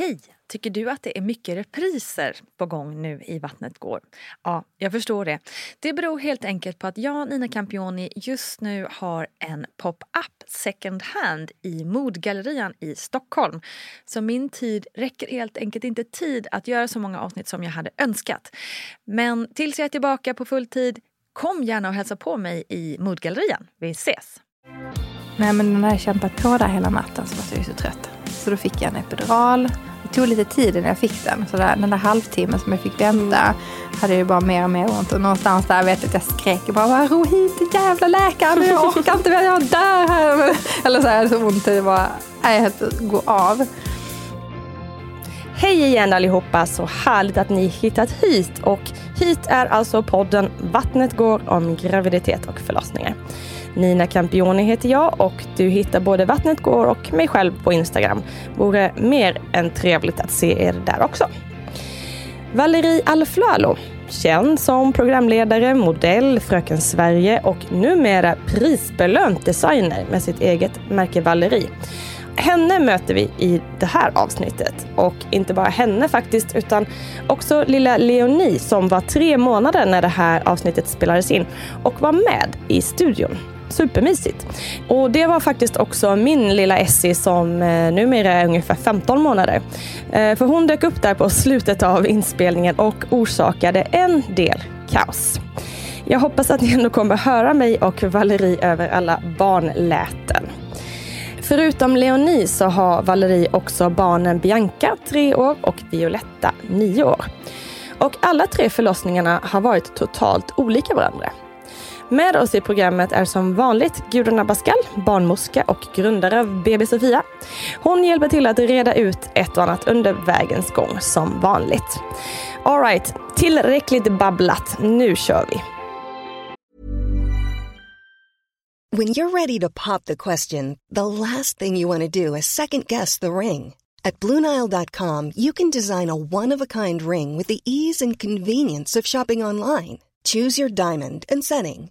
Hej! Tycker du att det är mycket repriser på gång nu i Vattnet går? Ja, jag förstår det. Det beror helt enkelt på att jag, Nina Campioni, just nu har en pop-up second hand i Modgallerian i Stockholm. Så min tid räcker helt enkelt inte tid att göra så många avsnitt som jag hade önskat. Men tills jag är tillbaka på full tid, kom gärna och hälsa på mig i Modgallerian. Vi ses! Nej men när jag kämpat på där hela natten så var jag så trött. Så då fick jag en epidural tog lite tid innan jag fick den. Så där, den där halvtimmen som jag fick vänta hade ju bara mer och mer ont. Och någonstans där vet jag att jag skrek bara ro hit den jävla läkaren. Jag orkar inte mer, jag dör här. Eller så här, så ont. Det var, jag höll gå av. Hej igen allihopa, så härligt att ni hittat hit. Och hit är alltså podden Vattnet går om graviditet och förlossningar. Nina Campioni heter jag och du hittar både Vattnet går och mig själv på Instagram. Vore mer än trevligt att se er där också. Valerie Alflalo, känd som programledare, modell, Fröken Sverige och numera prisbelönt designer med sitt eget märke Valerie. Henne möter vi i det här avsnittet. Och inte bara henne faktiskt, utan också lilla Leonie som var tre månader när det här avsnittet spelades in och var med i studion supermysigt. Och det var faktiskt också min lilla Essie som eh, numera är ungefär 15 månader. Eh, för hon dök upp där på slutet av inspelningen och orsakade en del kaos. Jag hoppas att ni ändå kommer höra mig och Valerie över alla barnläten. Förutom Leonie så har Valerie också barnen Bianca, 3 år, och Violetta, 9 år. Och alla tre förlossningarna har varit totalt olika varandra. Med oss i programmet är som vanligt Gudrun Abascal, barnmorska och grundare av BB Sofia. Hon hjälper till att reda ut ett och annat under vägens gång som vanligt. Alright, tillräckligt babblat. Nu kör vi! When you're ready to pop the question, the last thing you want to do is second guess the ring. At BlueNile.com you can design a one-of-a-kind ring with the ease and convenience of shopping online. Choose your diamond and setting.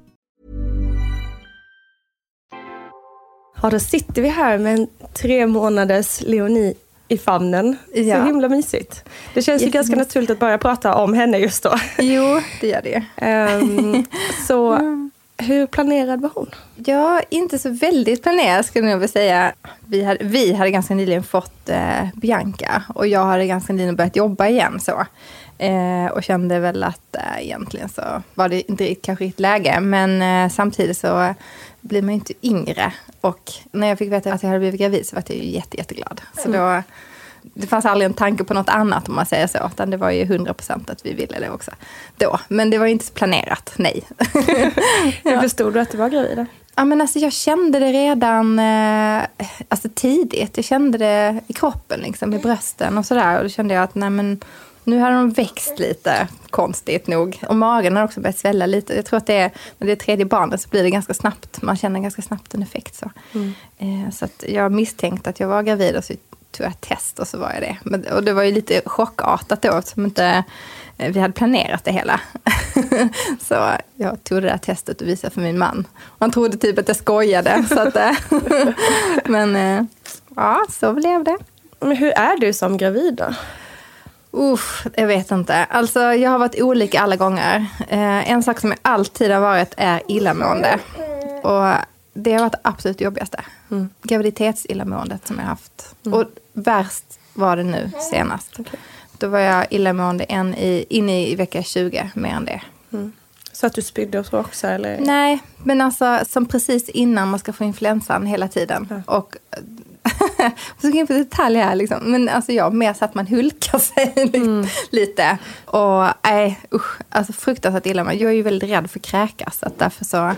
Ja, då sitter vi här med en tre månaders Leonie i famnen. Ja. Så himla mysigt. Det känns ju ganska naturligt att börja prata om henne just då. Jo, det gör det. um, så hur planerad var hon? Ja, inte så väldigt planerad skulle jag vilja säga. Vi hade, vi hade ganska nyligen fått eh, Bianca och jag hade ganska nyligen börjat jobba igen. så. Eh, och kände väl att eh, egentligen så var det inte kanske ett läge. Men eh, samtidigt så blir man ju inte yngre. Och när jag fick veta att jag hade blivit gravid så var jag ju jätte, jätteglad. Så då det fanns aldrig en tanke på något annat om man säger så. Utan det var ju 100 procent att vi ville det också. Då. Men det var ju inte planerat, nej. Hur förstod du att du var gravid? Ja, men alltså, jag kände det redan eh, alltså, tidigt. Jag kände det i kroppen, liksom, i brösten och sådär. Och då kände jag att nej, men, nu har de växt lite, konstigt nog. Och magen har också börjat svälla lite. Jag tror att det är, när det är tredje barnet så blir det ganska snabbt. Man känner ganska snabbt en effekt. Så, Mm. eh, så att jag misstänkte att jag var gravid och så tog jag ett test och så var jag det. Men, och det var ju lite chockartat då eftersom inte eh, vi hade planerat det hela. så jag tog det där testet och visade för min man. Han trodde typ att jag skojade. så att, eh, men ja, så blev det. Men hur är du som gravid då? Uff, jag vet inte. Alltså, jag har varit olika alla gånger. Eh, en sak som jag alltid har varit är illamående. Och det har varit det absolut jobbigaste. Mm. Graviditetsillamåendet som jag haft. Och värst var det nu senast. Då var jag illamående en i, inne i vecka 20, mer än det. Så att du spydde och så också eller? Nej, men alltså som precis innan man ska få influensan hela tiden. Och jag ska gå in på detaljer här liksom. Men alltså jag mer så att man hulkar sig lite. lite. Och nej, usch. Alltså fruktansvärt illa. Jag är ju väldigt rädd för att kräkas. Så att därför så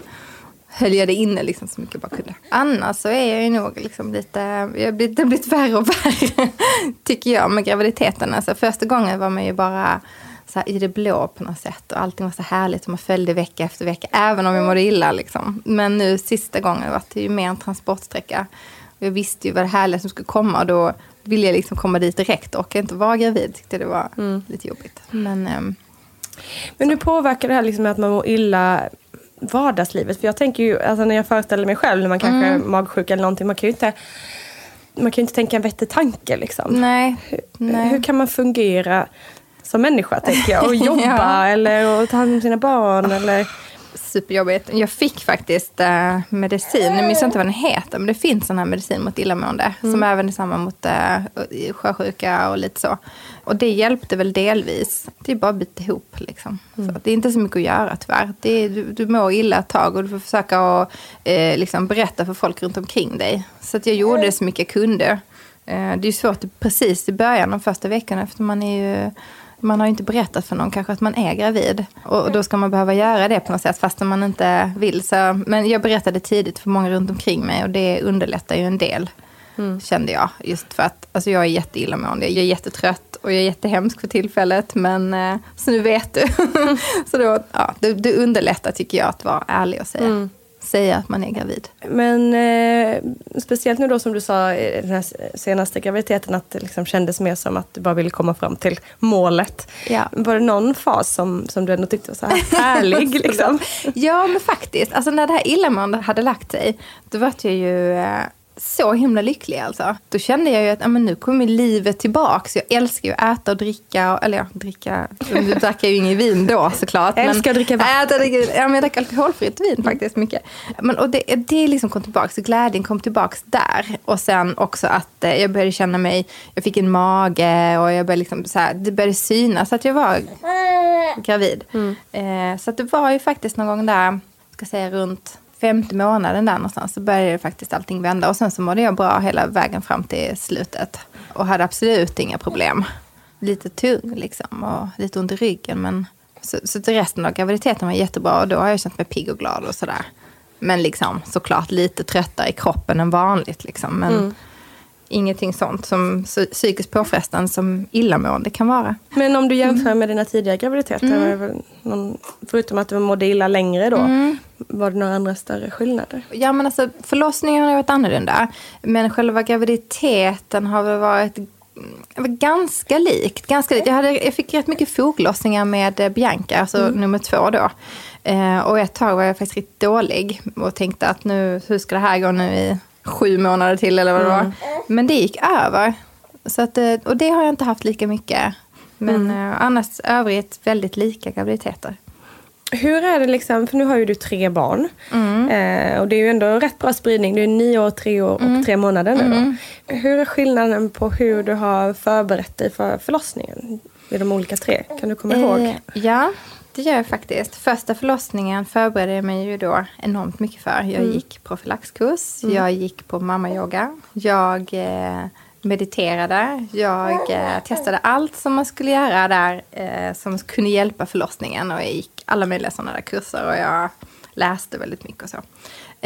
höll jag det inne liksom så mycket jag bara kunde. Annars så är jag ju nog liksom lite, jag har blivit, det har blivit värre och värre. Tycker jag med graviditeten. Alltså första gången var man ju bara så här i det blå på något sätt. Och allting var så härligt och man följde vecka efter vecka. Även om jag mådde illa liksom. Men nu sista gången var det ju mer en transportsträcka. Och jag visste ju vad det härliga som skulle komma. Och då ville jag liksom komma dit direkt. Och inte vara gravid. Tyckte det var lite jobbigt. Men ehm, Men hur påverkar det här liksom att man mår illa vardagslivet? För jag tänker ju, alltså när jag föreställer mig själv när man kanske är magsjuk eller någonting, man kan ju inte man kan ju inte tänka en vettig tanke liksom. nej. nej. Hur kan man fungera som människa tänker jag? Och jobba Ja. eller och ta hand om sina barn eller... superjobbigt. Jag fick faktiskt äh, medicin, jag minns inte vad den heter, men det finns sån här medicin mot illamående. Som även är samma mot äh, sjösjuka och lite så. Och det hjälpte väl delvis. Det är bara att bita ihop liksom. Så att det är inte så mycket att göra tyvärr. Det är, du, du mår illa ett tag och du får försöka att eh, liksom berätta för folk runt omkring dig. Så att jag gjorde det så mycket jag kunde. Eh, det är svårt precis i början, de första veckorna, för man är ju man har ju inte berättat för någon kanske att man är gravid. Och då ska man behöva göra det på något sätt fast man inte vill. Så, men jag berättade tidigt för många runt omkring mig och det underlättar ju en del. Kände jag. Just för att alltså jag är jätteillamående. Jag är jättetrött och jag är jättehemsk för tillfället. Men eh, så nu vet du. så då, ja, det, det underlättar tycker jag att vara ärlig och säga. Säga att man är gravid. Men eh, speciellt nu då som du sa i den här senaste graviditeten att det liksom kändes mer som att du bara ville komma fram till målet. Ja. Var det någon fas som, som du ändå tyckte var så här härlig? liksom? Ja, men faktiskt. Alltså när det här illamåendet hade lagt sig, då var jag ju eh, så himla lycklig alltså. Då kände jag ju att men nu kommer livet tillbaka. Så jag älskar ju att äta och dricka. Och, eller ja, dricka. Du drack jag ju ingen vin då såklart. Jag älskar att dricka vatten. Äta, dricka, ja, men jag drack alkoholfritt vin faktiskt mycket. Men, och det, det liksom kom tillbaka. Så glädjen kom tillbaka där. Och sen också att eh, jag började känna mig, jag fick en mage och jag började liksom så här, det började synas att jag var gravid. Eh, så att det var ju faktiskt någon gång där, ska säga runt femte månaden där någonstans, så började faktiskt allting vända. Och sen så mådde jag bra hela vägen fram till slutet. Och hade absolut inga problem. Lite tung liksom och lite ont i ryggen. Men så, så till resten av graviditeten var jättebra och då har jag känt mig pigg och glad och sådär. Men liksom såklart lite tröttare i kroppen än vanligt liksom. Men mm ingenting sånt som psy- psykiskt påfrestande som illamående kan vara. Men om du jämför med dina tidigare graviditeter, väl någon, förutom att du mådde illa längre då, var det några andra större skillnader? Ja, men alltså förlossningen har varit annorlunda. Men själva graviditeten har väl varit mm, ganska likt. Ganska likt. Jag, hade, jag fick rätt mycket foglossningar med eh, Bianca, alltså nummer två då. Eh, och ett tag var jag faktiskt riktigt dålig och tänkte att nu, hur ska det här gå nu i sju månader till eller vad det var. Men det gick över. Så att, eh, och det har jag inte haft lika mycket. Men eh, annars övrigt väldigt lika graviditeter. Hur är det liksom, för nu har ju du tre barn. Eh, och det är ju ändå rätt bra spridning. Du är nio år, tre år och tre månader nu då. Hur är skillnaden på hur du har förberett dig för förlossningen? I de olika tre? Kan du komma ihåg? Eh, ja, det gör jag faktiskt. Första förlossningen förberedde jag mig ju då enormt mycket för. Jag gick profylaxkurs, jag gick på mammayoga. Jag eh, mediterade. Jag eh, testade allt som man skulle göra där eh, som kunde hjälpa förlossningen. Och jag gick alla möjliga sådana där kurser och jag läste väldigt mycket och så.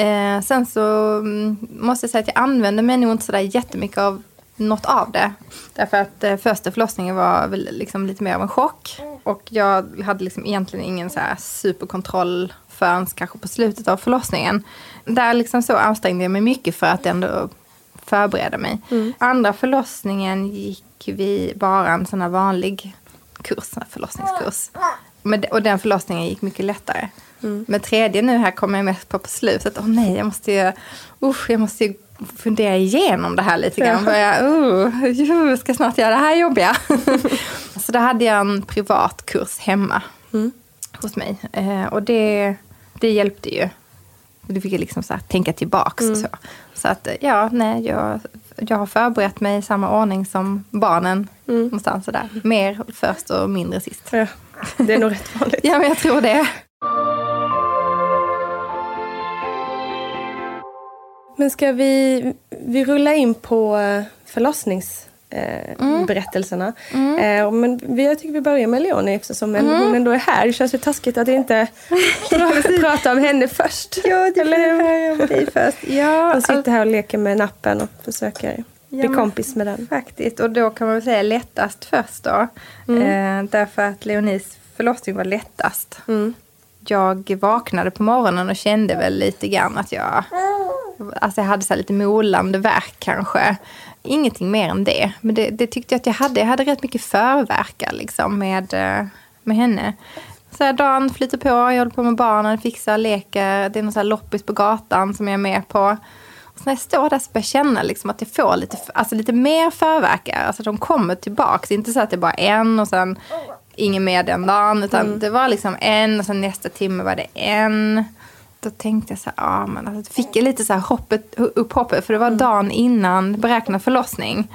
Eh, sen så mm, måste jag säga att jag använde mig nog inte sådär jättemycket av något av det. Därför att eh, första förlossningen var väl liksom lite mer av en chock. Och jag hade liksom egentligen ingen så här superkontroll förrän kanske på slutet av förlossningen. Där liksom så ansträngde jag mig mycket för att ändå förbereda mig. Andra förlossningen gick vi bara en sån här vanlig kurs, en förlossningskurs. Men, och den förlossningen gick mycket lättare. Men tredje nu här kommer jag mest på på slutet. Åh nej, jag måste ju, usch, jag måste ju fundera igenom det här lite grann. Börja, uh, jag ska snart göra det här jobbiga. så då hade jag en privat kurs hemma hos mig. Eh, och det, det hjälpte ju. Du fick jag liksom så tänka tillbaks och så. Så att ja, nej, jag, jag har förberett mig i samma ordning som barnen. Någonstans sådär. Mer först och mindre sist. Ja, det är nog rätt vanligt. Ja, men jag tror det. Men ska vi, vi rulla in på eh, förlossningsberättelserna. Eh, berättelserna. Eh, men vi, jag tycker vi börjar med Leonie eftersom en, hon ändå är här. Det känns ju taskigt att inte prata om henne först. Ja, det Eller hur? höra om dig först. Ja, Hon sitter här och leker med nappen och försöker bli kompis med den. Faktiskt, och då kan man väl säga lättast först då. Eh, därför att Leonis förlossning var lättast. Jag vaknade på morgonen och kände väl lite grann att jag, alltså jag hade så lite molande värk kanske. Ingenting mer än det. Men det, det tyckte jag att jag hade. Jag hade rätt mycket förverkar liksom med, eh, med henne. Så här, dagen flyter på, jag håller på med barnen, fixar, leker. Det är någon så loppis på gatan som jag är med på. Och när jag står där så börjar jag känna liksom att jag får lite, alltså lite mer förverkar. Alltså de kommer tillbaks. Inte så att det är bara en och sen ingen mer den dagen. Utan det var liksom en och sen nästa timme var det en. Då tänkte jag så här, ja men alltså, fick jag lite så här hoppet, upp hoppet. För det var dagen innan beräknad förlossning.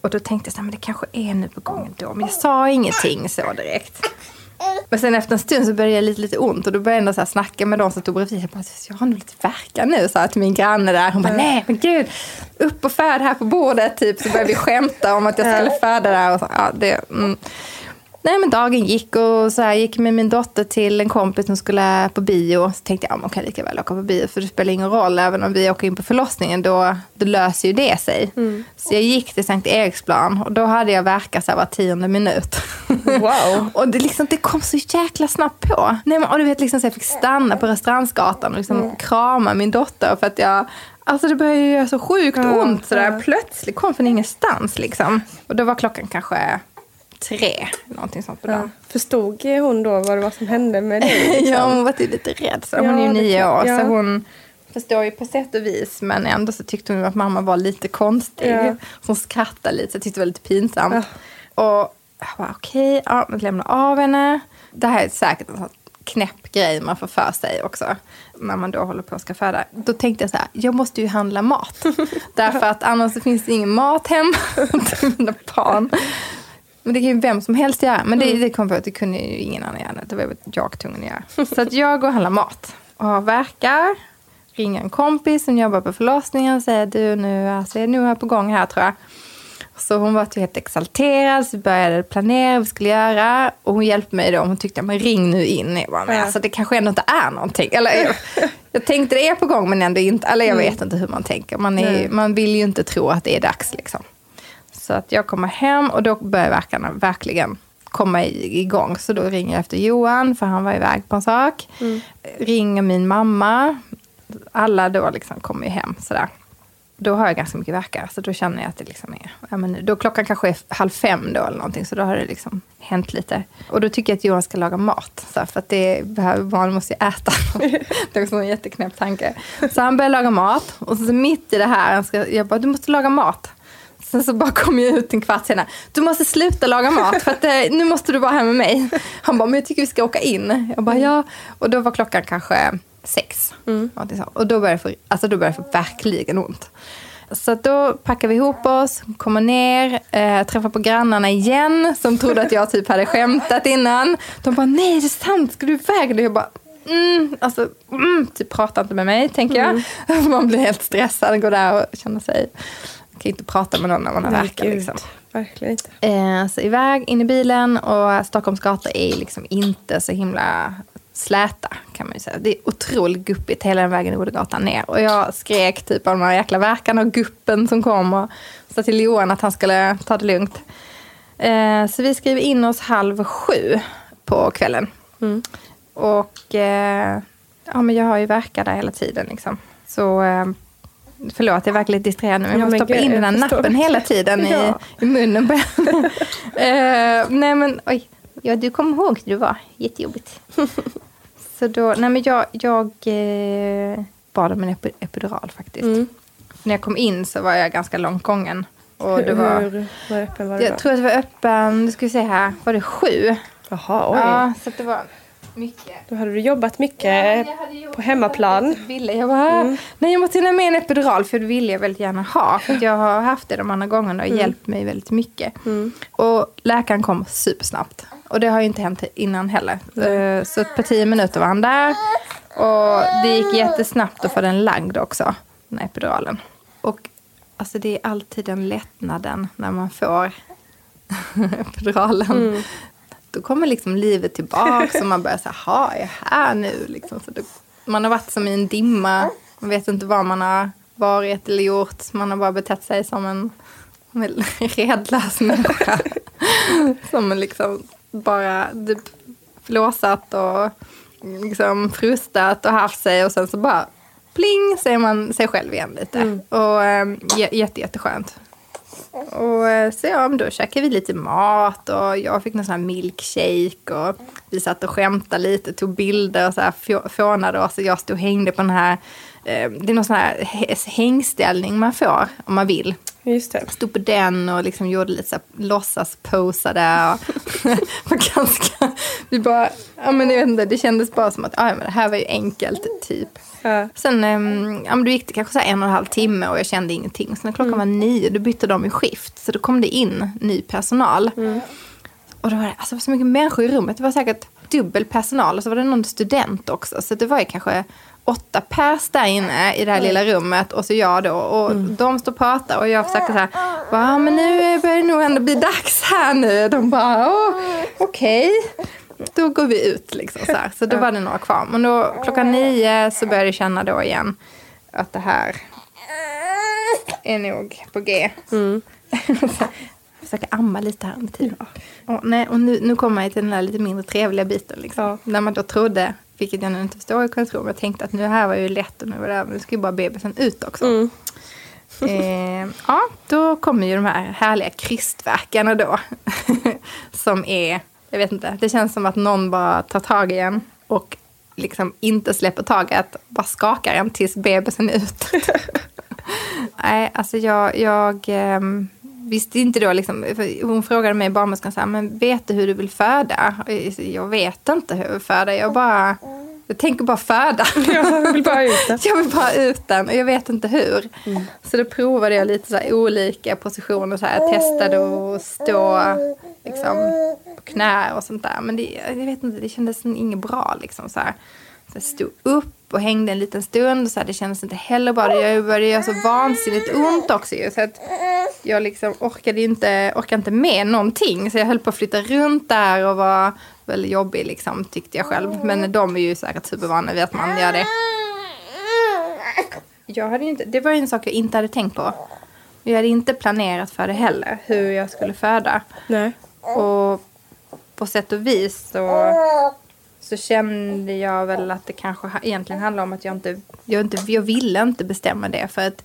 Och då tänkte jag så här, men det kanske är nu på gång då. Men jag sa ingenting så direkt. Men sen efter en stund så började jag lite, lite ont och då började jag ändå så här snacka med de som stod bredvid. Jag bara, jag har nog lite verkar nu, sa till min granne där. Hon bara, nej men gud, upp och föd här på bordet. Typ. Så började vi skämta om att jag skulle föda där. Och så, ja, det, mm. Nej men dagen gick och så här, gick med min dotter till en kompis som skulle på bio. Så tänkte jag, ja, man kan lika väl åka på bio för det spelar ingen roll. Även om vi åker in på förlossningen då, då löser ju det sig. Så jag gick till Sankt Eriksplan och då hade jag verkat så här var tionde minut. Wow. och det, liksom, det kom så jäkla snabbt på. Nej, men, och du vet, liksom, så jag fick stanna på Restaurangsgatan och liksom, krama min dotter för att jag Alltså det började göra så sjukt ont sådär plötsligt. Kom från ingenstans liksom. Och då var klockan kanske tre, någonting sånt på dagen. Förstod hon då vad det var som hände med dig? liksom? Ja, hon var typ lite rädd. Så hon Ja, är ju nio år, Ja. så hon förstår ju på sätt och vis. Men ändå så tyckte hon att mamma var lite konstig. Ja. Så hon skrattade lite, så jag tyckte det var lite pinsamt. Och jag bara, okej, ja, men lämna av henne. Det här är säkert en sån knäpp grej man får för sig också. När man då håller på att ska föda. Då tänkte jag så här, jag måste ju handla mat. Därför att annars finns det ingen mat hemma till mina barn. Men det kan ju vem som helst göra. Men det, det kom på att det kunde ju ingen annan göra. Det var jag tvungen att göra. Så att jag går och handlar mat. Och verkar. Ringer en kompis som jobbar på förlossningen och säger du nu alltså, jag är nu här på gång här tror jag. Så hon var helt exalterad, så vi började planera vad vi skulle göra. Och hon hjälpte mig då, hon tyckte men ring nu in. Jag bara, men alltså det kanske ändå inte är någonting. Eller, jag, jag tänkte det är på gång men ändå inte. Eller jag vet inte hur man tänker. Man, är, man vill ju inte tro att det är dags liksom. Så att jag kommer hem och då börjar verkarna verkligen komma igång. Så då ringer jag efter Johan, för han var iväg på en sak. Ringer min mamma. Alla då liksom kommer ju hem sådär. Då har jag ganska mycket verkar, så då känner jag att det liksom är... Ja, men då klockan kanske är halv fem då eller någonting, så då har det liksom hänt lite. Och då tycker jag att Johan ska laga mat, så här, för att det behöver, barn måste ju äta. det är också en jätteknäpp tanke. Så han börjar laga mat, och så mitt i det här, han ska, jag bara, du måste laga mat. Sen så bara kom jag ut en kvart senare. Du måste sluta laga mat för att eh, nu måste du vara här med mig. Han bara, men jag tycker vi ska åka in. Jag bara, ja. Och då var klockan kanske sex. så. Och då började, få, alltså då började få verkligen ont. Så då packar vi ihop oss, kommer ner, eh, träffar på grannarna igen som trodde att jag typ hade skämtat innan. De bara, nej det är sant, ska du iväg? Och jag bara, mm, alltså, mm, typ prata inte med mig tänker jag. Man blir helt stressad, går där och känner sig kan inte prata med någon när man har verkat. gud. Liksom. Verkligen inte. Eh, så iväg, in i bilen och Stockholms gator är liksom inte så himla släta kan man ju säga. Det är otroligt guppigt hela den vägen Odegatan ner. Och jag skrek typ av de här jäkla verkarna och guppen som kom och sa till Johan att han skulle ta det lugnt. Eh, så vi skriver in oss halv sju på kvällen. Och eh, ja, men jag har ju verkar där hela tiden liksom. Så eh, förlåt, jag verkar lite distraherad nu. Jag måste stoppa in den här nappen hela tiden Ja. i, i munnen. på eh, nej men oj, ja, du kommer ihåg hur det var. Jättejobbigt. Så då, nej men jag, jag eh, bad om en epi- epidural faktiskt. Mm. När jag kom in så var jag ganska långt gången. Och det var, Hur var öppen var det jag då? tror att det var öppen, nu ska vi se här, var det sju? Jaha, oj. Ja, så det var mycket. Då hade du jobbat mycket på hemmaplan. Ville, jag bara, nej jag måste hinna med en epidural för det vill jag väldigt gärna ha. För jag har haft det de andra gångerna och hjälpt mig väldigt mycket. Och läkaren kom supersnabbt. Och det har ju inte hänt innan heller. Eh, Så på tio minuter var han där. Och det gick jättesnabbt att få den lagd också, den här epiduralen. Och alltså det är alltid den lättnaden när man får epiduralen. Då kommer liksom livet tillbaka och man börjar säga, ha jag är här nu? Liksom. Så då, man har varit som i en dimma. Man vet inte vad man har varit eller gjort. Man har bara betett sig som en en redlös människa. som liksom bara typ flåsat och liksom frustat och haft sig och sen så bara pling så är man sig själv igen lite. Och eh, j- jätte, jätteskönt. Och eh, så ja, men då käkade vi lite mat och jag fick någon sån här milkshake och vi satt och skämtade lite, tog bilder och så här fånade oss. Jag stod och hängde på den här, eh, det är någon sån här hängställning man får om man vill. Just det. Stod på den och liksom gjorde lite så här låtsasposade. Och var ganska, vi bara, ja men jag vet inte, det kändes bara som att ja, men det här var ju enkelt typ. Ja. Sen um, ja, men då gick det kanske så en och en halv timme och jag kände ingenting. Sen när klockan var nio då bytte de i skift. Så då kom det in ny personal. Och då var det alltså, så mycket människor i rummet. Det var säkert dubbel personal och så var det någon student också. Så det var ju kanske åtta pers där inne i det här lilla rummet och så jag då. Och de står och pratar och jag försöker så här, ja men nu börjar det nog ändå bli dags här nu. De bara, "Åh, okej. Då går vi ut liksom så här. Så då var det några kvar. Men då klockan nio så började jag känna då igen att det här är nog på G. Jag försöker amma lite här under tiden. Och, nej, och nu, nu kommer jag till den där lite mindre trevliga biten. Liksom. När man då trodde, vilket jag nu inte förstår, tro, men jag tänkte att nu här var ju lätt och nu var det, nu ska ju bara bebisen ut också. Eh, ja, då kommer ju de här härliga krystverkarna då. som är, jag vet inte, det känns som att någon bara tar tag i en och liksom inte släpper taget, bara skakar en tills bebisen är ut. Nej, alltså jag, jag ehm, visste inte då liksom, hon frågade mig barnmorskan så här, men vet du hur du vill föda? Och jag- vet inte hur jag vill föda, jag bara, jag tänker bara föda. Jag vill bara ut den. Jag vill bara ut den och jag vet inte hur. Så då provade jag lite så olika positioner. Så här. Jag testade att stå liksom, på knä och sånt där. Men det, jag vet inte, det kändes inget bra. Liksom, så här. Så jag stod upp och hängde en liten stund. Så här, det kändes inte heller bra. Det började göra så vansinnigt ont också. Ju, så att jag liksom orkade inte, orkade inte med någonting. Så jag höll på att flytta runt där och var väldigt jobbig liksom, tyckte jag själv. Men de är ju säkert supervana vid att man gör det. Jag hade inte, det var en sak jag inte hade tänkt på. Jag hade inte planerat för det heller, hur jag skulle föda. Nej. Och på sätt och vis så, så kände jag väl att det kanske egentligen handlar om att jag inte, jag inte, jag ville inte bestämma det. För att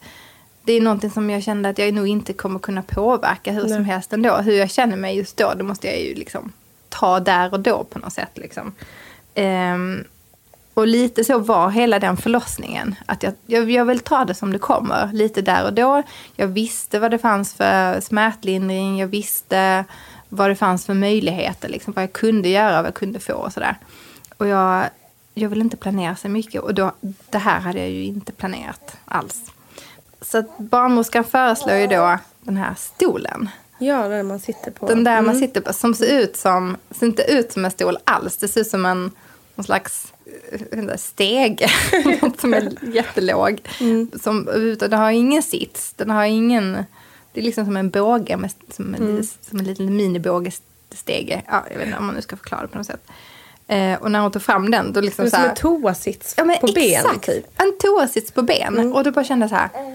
det är någonting som jag kände att jag nog inte kommer kunna påverka hur som helst ändå. Hur jag känner mig just då, det måste jag ju liksom ta där och då på något sätt. Liksom. Ehm, och lite så var hela den förlossningen. Att jag, jag, jag vill ta det som det kommer, lite där och då. Jag visste vad det fanns för smärtlindring, jag visste vad det fanns för möjligheter, liksom, vad jag kunde göra, vad jag kunde få och sådär. Och jag, jag vill inte planera så mycket och då, det här hade jag ju inte planerat alls. Så att barnmorskan föreslår ju då den här stolen. Ja, den man sitter på. Den där man sitter på, som ser ut som, ser inte ut som en stol alls. Det ser ut som en någon slags en stege som är jättelåg. Som, utan den har ingen sits, den har ingen... Det är liksom som en båge, med, som, en, som en liten minibågestege. Ja, jag vet inte om man nu ska förklara det på något sätt. Eh, och när hon tog fram den, då liksom Det är så som här, en toasits Ja, men på ben. exakt. Typ. En toasits på ben. Och då bara kände jag så här.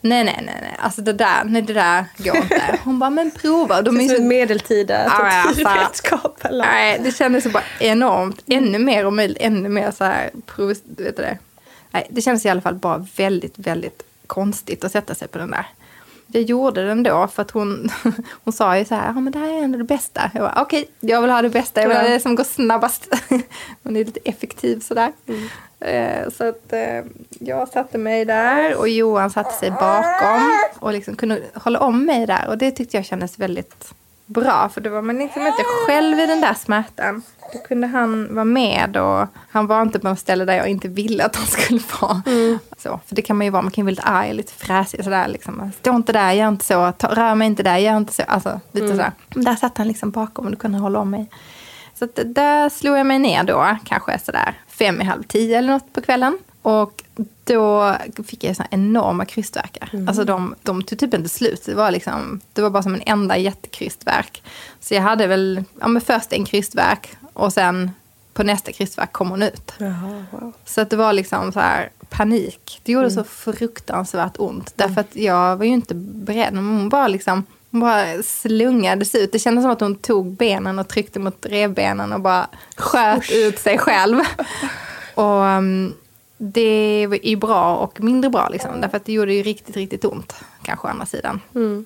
Nej, nej, nej, nej. Alltså det där, nej, det där går inte. Hon bara, men prova. De Det är så som ett medeltida alltså- tortyrredskap. eller? Nej, det kändes så bara enormt. Ännu mer omöjligt, ännu mer så här, vet du det? Nej, det kändes i alla fall bara väldigt, väldigt konstigt att sätta sig på den där. Jag gjorde den då för att hon, hon sa ju så här, ja men det här är ändå det bästa. Jag bara, okej, jag vill ha det bästa, jag vill ha det som går snabbast. Hon är lite effektiv sådär. Eh, Så att eh, jag satte mig där och Johan satte sig bakom och liksom kunde hålla om mig där. Och det tyckte jag kändes väldigt bra. För då var man liksom inte själv i den där smärtan. Då kunde han vara med och han var inte på ett ställe där jag inte ville att han skulle vara. Så, för det kan man ju vara, man kan ju vara lite arg, lite fräsig sådär. Liksom. Stå inte där, gör inte så, ta, rör mig inte där, gör inte så. Alltså lite sådär. Där satt han liksom bakom och då kunde han hålla om mig. Så att där slog jag mig ner då, kanske sådär fem i halv tio eller något på kvällen. Och då fick jag såna enorma krystvärkar. Alltså de, de tog typ inte slut. Det var, liksom, det var bara som en enda jättekrystvärk. Så jag hade väl ja, men först en krystvärk och sen på nästa krystvärk kom hon ut. Jaha, wow. Så att det var liksom så här panik. Det gjorde så fruktansvärt ont. Därför att jag var ju inte beredd. Hon bara liksom hon bara slungades ut. Det kändes som att hon tog benen och tryckte mot revbenen och bara sköt ut sig själv. Och um, det var ju bra och mindre bra liksom. Därför att det gjorde ju riktigt, riktigt ont. Kanske å andra sidan.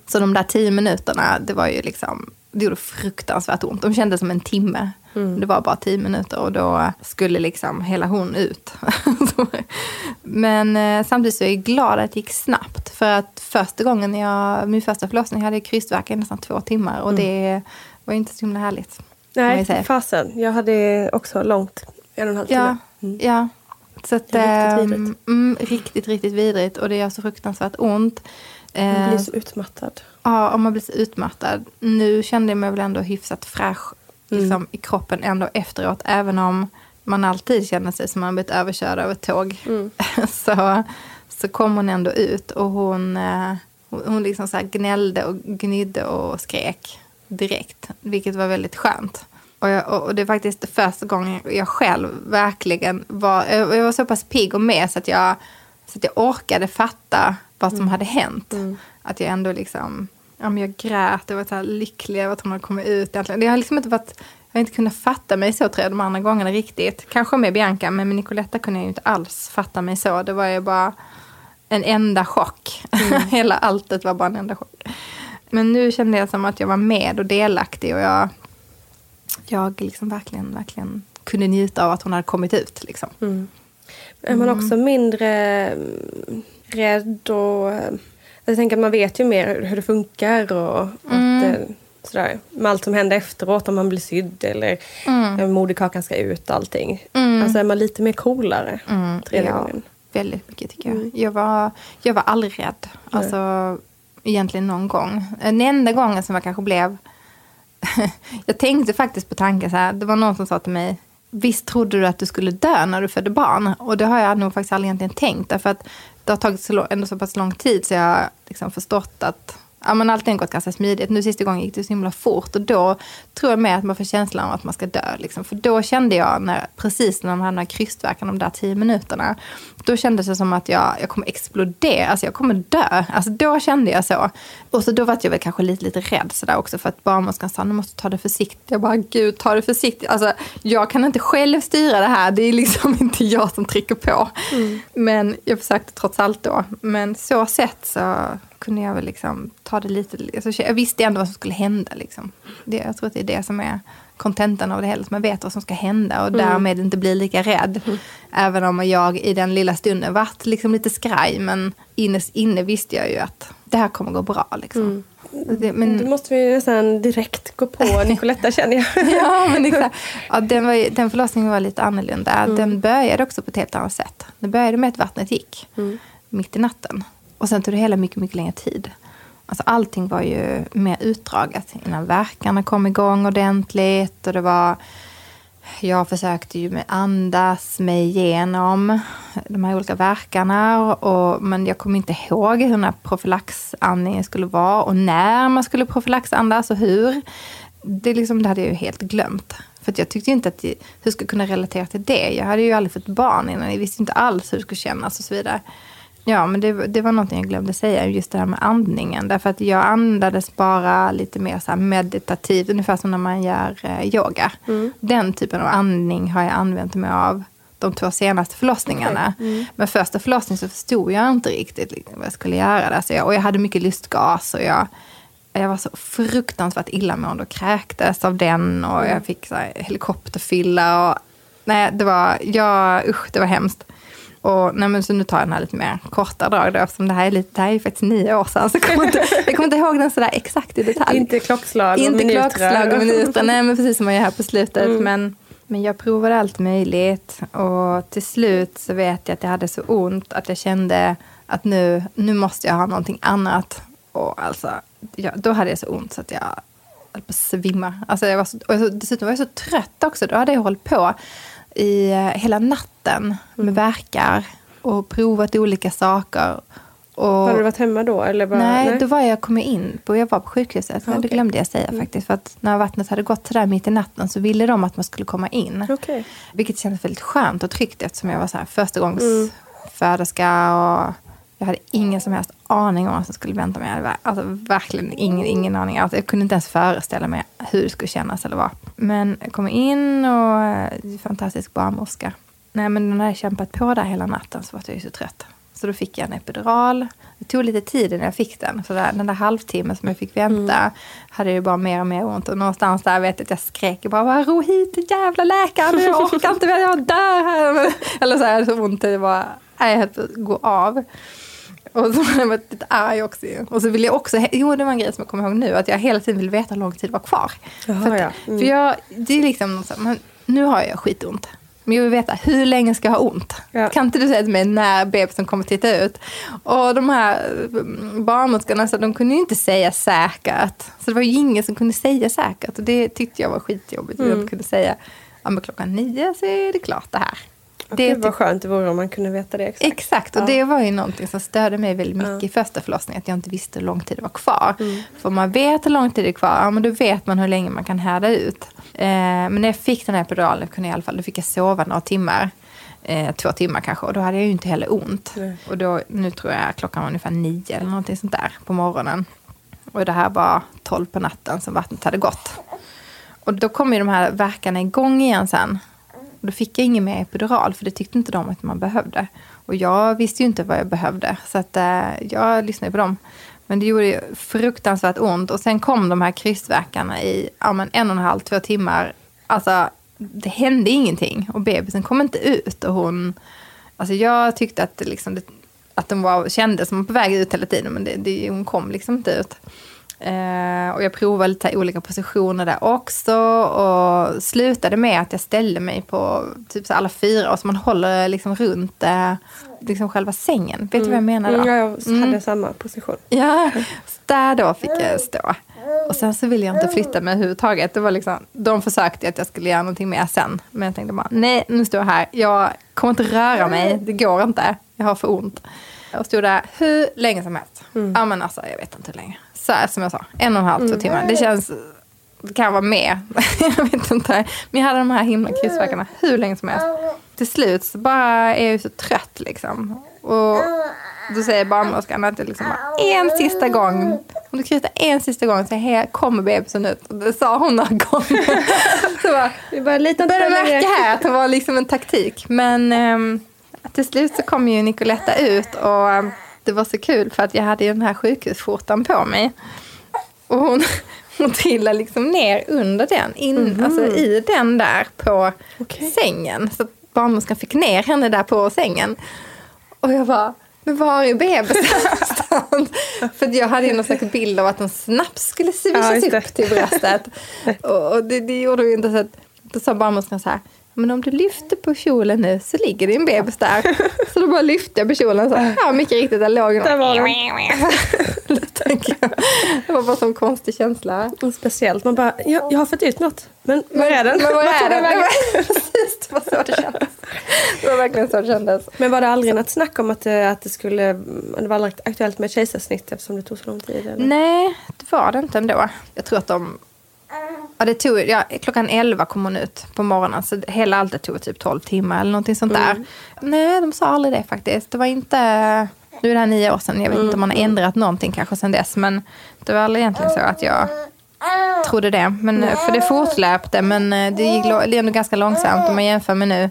Så de där tio minuterna, det var ju liksom, det gjorde fruktansvärt ont. De kändes som en timme. Det var bara tio minuter och då skulle liksom hela hon ut. Men eh, samtidigt så är jag glad att det gick snabbt. För att första gången jag, min första förlossning hade jag krystvärk i nästan två timmar. Och det var ju inte så himla härligt. Nej, fasen. Jag hade också långt, en och en halv Ja, timme. ja. Så att, riktigt ehm, vidrigt. Mm, riktigt, riktigt vidrigt. Och det gör så fruktansvärt ont. Man Eh, blir så utmattad. Ja, om man blir så utmattad. Nu kände jag mig väl ändå hyfsat fräsch liksom, i kroppen ändå efteråt. Även om man alltid känner sig som man blivit överkörd av ett tåg. så, så kom hon ändå ut och hon, eh, hon, liksom så gnällde och gnydde och skrek direkt. Vilket var väldigt skönt. Och, jag, och och det är faktiskt första gången jag själv verkligen var, jag var så pass pigg och med så att jag, så att jag orkade fatta vad som hade hänt. Att jag ändå liksom, ja men jag grät, jag var så lycklig över att hon hade kommit ut. Det har liksom inte varit, jag har inte kunnat fatta mig så tror jag de andra gångerna riktigt. Kanske med Bianca, men med Nicoletta kunde jag ju inte alls fatta mig så. Det var ju bara en enda chock. Hela alltet var bara en enda chock. Men nu kände jag som att jag var med och delaktig och jag, jag liksom verkligen, verkligen kunde njuta av att hon hade kommit ut. Liksom. Är man också mindre mm, rädd och... eh, Jag tänker att man vet ju mer hur det funkar och att, eh, sådär, med allt som händer efteråt om man blir sydd eller mm. moderkakan ska ut och allting. Alltså är man lite mer coolare tredje Ja, gången. Väldigt mycket tycker jag. Jag var, jag var aldrig rädd. Alltså, egentligen någon gång. Den enda gången som jag kanske blev... jag tänkte faktiskt på tanken så här. Det var någon som sa till mig. Visst trodde du att du skulle dö när du födde barn? Och det har jag nog faktiskt aldrig egentligen tänkt. Därför att det har tagit så, ändå så pass lång tid så jag har liksom förstått att ja, men allting har gått ganska smidigt. Nu sista gången gick det så himla fort. Och då tror jag med att man får känslan av att man ska dö. Liksom. För då kände jag, när, precis när man hade den här krystvärken, de där tio minuterna. Då kändes det som att jag, jag kommer explodera, alltså jag kommer dö. Alltså då kände jag så. Och så då var jag väl kanske lite, lite rädd sådär också. För att barnmorskan sa, nu måste ta det försiktigt. Jag bara, gud ta det försiktigt. Alltså jag kan inte själv styra det här. Det är liksom inte jag som trycker på. Men jag försökte trots allt då. Men så sett så kunde jag väl liksom ta det lite... Alltså jag visste ändå vad som skulle hända. Liksom. Det, jag tror att det är det som är kontentan av det hela. Att man vet vad som ska hända och därmed inte blir lika rädd. Även om jag i den lilla stunden vart liksom lite skraj. Men innerst inne visste jag ju att det här kommer gå bra. Liksom. Det, men, Då måste vi nästan direkt gå på Nicoletta känner jag. ja, men exakt. Ja, den, var, ju- den förlossningen var lite annorlunda. Den började också på ett helt annat sätt. Det började med att vattnet gick mitt i natten. Och sen tog det hela mycket, mycket längre tid. Alltså allting var ju mer utdraget innan verkarna kom igång ordentligt. Och det var Jag försökte ju med andas mig igenom de här olika verkarna. Och, men jag kommer inte ihåg hur den här profylaxandningen skulle vara och när man skulle profylaxandas och hur. Det, liksom, det hade jag ju helt glömt. För jag tyckte inte att jag, hur jag skulle kunna relatera till det. Jag hade ju aldrig fått barn innan. Jag visste inte alls hur det skulle kännas och så vidare. Ja, men det, det var någonting jag glömde säga, just det här med andningen. Därför att jag andades bara lite mer så meditativt, ungefär som när man gör eh, yoga. Mm. Den typen av andning har jag använt mig av de två senaste förlossningarna. Okay. Mm. Men första förlossningen så förstod jag inte riktigt liksom, vad jag skulle göra. Där. Så jag, och jag hade mycket lustgas och jag, jag var så fruktansvärt illamående och kräktes av den. Och jag fick så här, helikopterfylla. Och, nej, det var, jag, usch, det var hemskt. Och, nej, men så nu tar jag den här lite mer korta drag då, eftersom det här är, lite, det här är faktiskt nio år sedan. Så jag, kommer inte, jag kommer inte ihåg den sådär exakt i detalj. Inte klockslag och inte minuter. klockslag och minuter. Nej, men precis som man gör här på slutet. Mm. Men, men jag provade allt möjligt. Och till slut så vet jag att jag hade så ont att jag kände att nu, nu måste jag ha någonting annat. Och alltså, jag, då hade jag så ont så att jag höll på att svimma. Alltså jag var så, och dessutom var jag så trött också. Då hade jag hållit på i eh, hela natten med mm. verkar och provat olika saker. Och, har du varit hemma då? Eller bara, nej, nej, då var jag kommit in på, jag var på sjukhuset. Okay. Det glömde jag säga mm. faktiskt. För att när vattnet hade gått sådär mitt i natten så ville de att man skulle komma in. Okay. Vilket kändes väldigt skönt och tryggt eftersom jag var så här första gångs mm. föderska och jag hade ingen som helst aning om vad som skulle vänta mig. Alltså verkligen ingen, ingen aning. Alltså, jag kunde inte ens föreställa mig hur det skulle kännas eller vad. Men jag kom in och eh, fantastisk barnmorska. Nej men när jag kämpat på där hela natten så var jag ju så trött. Så då fick jag en epidural. Det tog lite tid innan jag fick den. Så där, den där halvtimmen som jag fick vänta mm. hade ju bara mer och mer ont. Och någonstans där vet jag att jag skrek bara ro hit jävla läkaren. Jag orkar inte, jag dör här. Eller så här, så ont. Det var, jag höll på att gå av. Och så var jag lite arg också. Och så ville jag också, jo det var en grej som jag kommer ihåg nu, att jag hela tiden ville veta hur lång tid var kvar. Jaha, för, att, ja. mm. för jag, det är liksom, men nu har jag skitont. Men jag vill veta, hur länge ska jag ha ont? Ja. Kan inte du säga till mig när bebisen kommer titta ut? Och de här mm, barnmorskorna, de kunde ju inte säga säkert. Så det var ju ingen som kunde säga säkert. Och det tyckte jag var skitjobbigt. Mm. De kunde säga, ja men klockan nio så är det klart det här. Det Gud vad skönt det vore om man kunde veta det exakt. Exakt, och ja. det var ju någonting som störde mig väldigt mycket ja. i första förlossningen. Att jag inte visste hur lång tid det var kvar. Mm. För om man vet hur lång tid det är kvar, ja, men då vet man hur länge man kan härda ut. Eh, men när jag fick den här epiduralen, kunde i alla fall, då fick jag sova några timmar. Eh, två timmar kanske. Och då hade jag ju inte heller ont. Mm. Och då, nu tror jag klockan var ungefär nio eller någonting sånt där på morgonen. Och det här var tolv på natten som vattnet hade gått. Och då kom ju de här verkarna igång igen sen. Då fick jag ingen mer epidural för det tyckte inte de att man behövde. Och jag visste ju inte vad jag behövde så att, eh, jag lyssnade på dem. Men det gjorde fruktansvärt ont. Och sen kom de här krystvärkarna i ja, men en och en halv, två timmar. Alltså, det hände ingenting. Och bebisen kom inte ut. Och hon, alltså jag tyckte att, liksom, det, att de var, kändes som på väg ut hela tiden. Men det, det, hon kom liksom inte ut. Eh, och jag provade lite olika positioner där också. Och slutade med att jag ställde mig på typ så alla fyra. Och så man håller liksom runt eh, liksom själva sängen. Vet mm. du vad jag menar då? Mm, jag hade mm. samma position. Ja, där då fick jag stå. Och sen så ville jag inte flytta mig överhuvudtaget. Det var liksom, de försökte att jag skulle göra någonting mer sen. Men jag tänkte bara, nej nu står jag här. Jag kommer inte röra mig. Det går inte. Jag har för ont. Och stod där hur länge som helst. Mm. Ja men alltså jag vet inte hur länge så här, som jag sa, en och en halv, två mm. timmar. Det känns, det kan vara mer. jag vet inte. Men jag hade de här himla kryssverkarna hur länge som helst. Till slut så bara är jag så trött liksom. Och då säger barnmorskan att det liksom bara, en sista gång. Om du kryssar en sista gång så här kommer bebisen ut. Och det sa hon några gånger. så bara, det bara lite började märka här att det var liksom en taktik. Men um, till slut så kom ju Nicoletta ut och um, det var så kul för att jag hade den här sjukhusskjortan på mig. Och hon, hon trillade liksom ner under den, in, mm. alltså i den där på okay. sängen. Så barnmorskan fick ner henne där på sängen. Och jag bara, men var är bebisen? För jag hade ju någon slags bild av att en snaps skulle svischas ja, upp till bröstet. och det, det gjorde ju inte så att, då sa barnmorskan så här, men om du lyfter på kjolen nu så ligger din bebis där. Så då bara lyfte jag på kjolen så ja mycket riktigt, där låg den. Det var bara som konstig känsla. Speciellt. Man bara, jag, jag har fått ut något. Men var är den? Men var är den? Precis, det var så det kändes. Det var verkligen så det kändes. Men var det aldrig något snack om att det, att det skulle... Det var aldrig aktuellt med kejsarsnitt eftersom det tog så lång tid? Eller? Nej, det var det inte ändå. Jag tror att de... Ja, det tog, ja, klockan 11 kom hon ut på morgonen, så hela alltet tog typ 12 timmar eller någonting sånt där. Nej, de sa aldrig det faktiskt. Det var inte... Nu är det här nio år sedan, jag vet inte om man har ändrat någonting kanske sedan dess, men det var aldrig egentligen så att jag trodde det. Men, för det fortlöpte, men eh, det gick det är ändå ganska långsamt om man jämför med nu,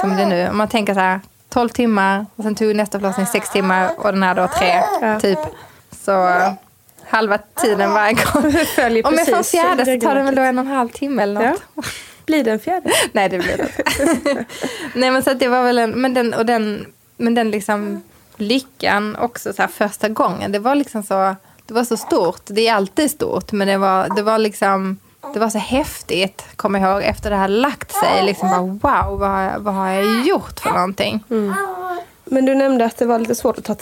som det nu. Om man tänker så här, 12 timmar, och sen tog nästa förlossning 6 timmar och den här då 3, typ. Så eh, halva tiden varje gång. Följer Om jag får en fjärde så tar det väl då en och en halv timme eller något. Ja. Blir det en fjärde? Nej, det blir det inte. Nej, men så att det var väl en... Men den, och den, men den liksom lyckan också så här första gången. Det var liksom så... Det var så stort. Det är alltid stort, men det var, det var liksom... Det var så häftigt, kommer jag ihåg, efter det hade lagt sig. Liksom bara, wow, vad vad har jag gjort för någonting? Men du nämnde att det var lite svårt att ta...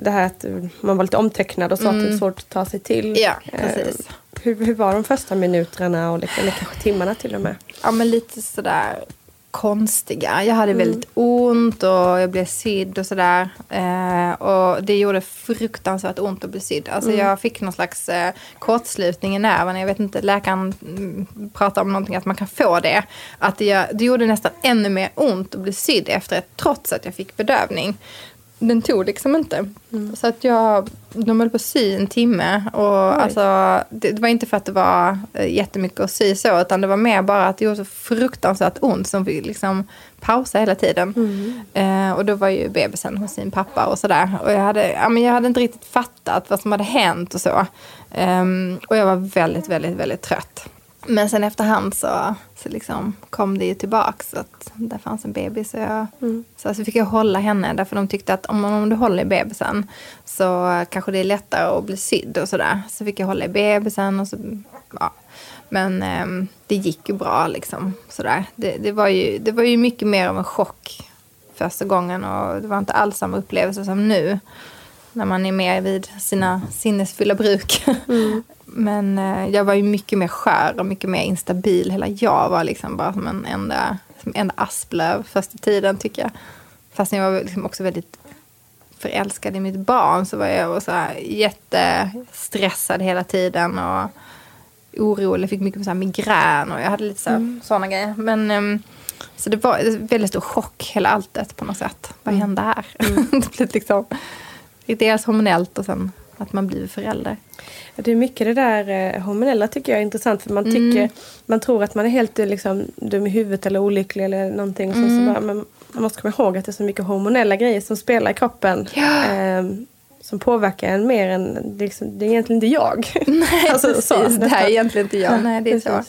Det här att man var lite omtecknad och så att det är svårt att ta sig till. Mm. Ja, Eh, precis. Hur, hur var de första minuterna och liksom, eller kanske timmarna till och med? ja, men lite sådär konstiga. Jag hade väldigt ont och jag blev sydd och sådär. Eh, och det gjorde fruktansvärt ont att bli sydd. Alltså jag fick någon slags eh, kortslutning i nerven. Jag vet inte, läkaren mm, pratar om någonting att man kan få det. Att det, det gjorde nästan ännu mer ont att bli sydd efteråt trots att jag fick bedövning. Den tog liksom inte. Så att jag, de höll på att sy en timme. Och alltså, det, det var inte för att det var eh, jättemycket att sy så, utan det var mer bara att det gjorde så fruktansvärt ont som vi liksom pausa hela tiden. Eh, och då var ju bebisen hos sin pappa och sådär. Och jag hade, ja, men jag hade inte riktigt fattat vad som hade hänt och så. Ehm, och jag var väldigt, väldigt, väldigt trött. Men sen efterhand så, så liksom kom det ju tillbaks. Så att där fanns en bebis. Så, jag, så, så fick jag hålla henne. Därför de tyckte att om, om du håller i bebisen så kanske det är lättare att bli sydd och sådär. Så fick jag hålla i bebisen. Och så, ja. Men ehm, det gick ju bra liksom. Sådär. Det, det, var ju, det var ju mycket mer av en chock första gången. Och det var inte alls samma upplevelse som nu. När man är mer vid sina sinnesfulla bruk. Men eh, jag var ju mycket mer skör och mycket mer instabil. Hela jag var liksom bara som en enda, som en enda asplöv första tiden tycker jag. Fast jag var liksom också väldigt förälskad i mitt barn så var jag så här jättestressad hela tiden. Och orolig, fick mycket så här migrän och jag hade lite så här, sådana grejer. Men, ehm, så det var en väldigt stor chock, hela alltet på något sätt. Vad hände här? det blev liksom dels hormonellt och sen att man blir förälder. Ja, Det är mycket det där eh, hormonella tycker jag är intressant. För man Mm. tycker, man tror att man är helt eh, liksom, dum i huvudet eller olycklig eller någonting. Och så, Mm. så bara, men man måste komma ihåg att det är så mycket hormonella grejer som spelar i kroppen. ehm, som påverkar en mer än, liksom, det är egentligen inte jag. Nej, Alltså, så, precis. det här är egentligen inte jag. Nej, det är så.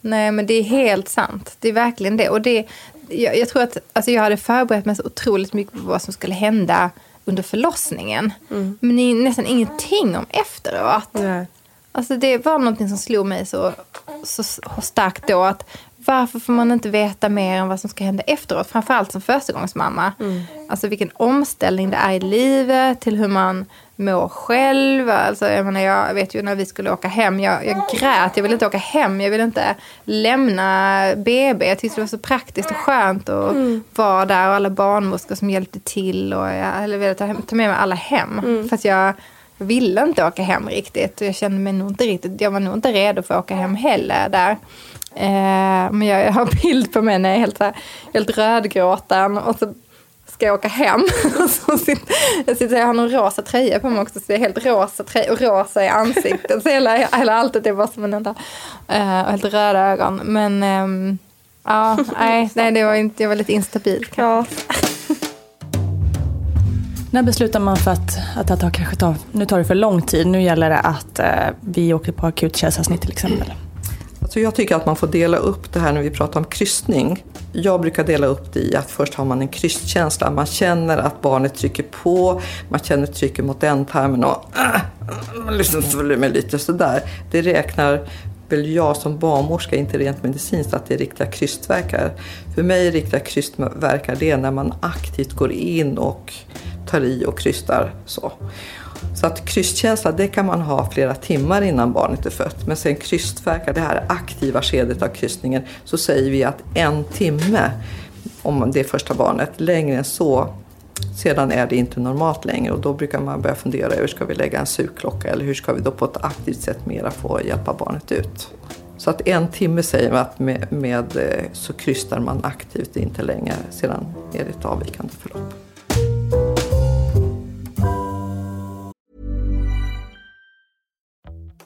Nej, men det är helt sant. Det är verkligen det. Och det jag, jag tror att alltså jag hade förberett mig så otroligt mycket på vad som skulle hända under förlossningen. Men det är nästan ingenting om efteråt. Nej. Alltså det var någonting som slog mig så, så starkt då. att Varför får man inte veta mer om vad som ska hända efteråt? Framförallt som förstagångsmamma. Alltså vilken omställning det är i livet till hur man mår själv. Alltså jag, menar, jag vet ju när vi skulle åka hem. Jag, jag grät. Jag ville inte åka hem. Jag ville inte lämna BB. Jag tyckte det var så praktiskt och skönt att vara där. Och alla barnmorskor som hjälpte till. Och jag ville ta, ta med mig alla hem. För att jag jag ville inte åka hem riktigt. Och jag kände mig nog inte riktigt, jag var nog inte redo för att åka hem heller där. Eh, men jag, jag har bild på mig när jag är helt, så här, helt rödgråten och så ska jag åka hem. Och så sitter, jag, sitter, jag har någon rosa tröja på mig också, så det är helt rosa tröja och rosa i ansiktet. Så hela, hela alltet är bara som en enda, eh, och helt röda ögon. Men ehm, ja, nej, nej, det var inte, jag var lite instabil. Ja, När beslutar man för att, att det tar, kanske tar, nu tar det för lång tid, nu gäller det att eh, vi åker på akut kejsarsnitt till exempel? Alltså jag tycker att man får dela upp det här när vi pratar om kryssning. Jag brukar dela upp det i att först har man en krystkänsla. Man känner att barnet trycker på, man känner trycket mot ändtarmen och äh, man liksom med lite sådär. Det räknar väl jag som barnmorska inte rent medicinskt att det är riktiga krystverkar. För mig är riktiga krystverkar det när man aktivt går in och tar i och krystar så. Så att krystkänsla det kan man ha flera timmar innan barnet är fött. Men sen krystverkar, det här aktiva skedet av krystningen, så säger vi att en timme om det är första barnet. Längre än så sedan är det inte normalt längre och då brukar man börja fundera över ska vi lägga en sugklocka eller hur ska vi då på ett aktivt sätt mera få hjälpa barnet ut. Så att en timme säger man att med, med eh, så krystar man aktivt inte längre, sedan är det ett avvikande förlopp.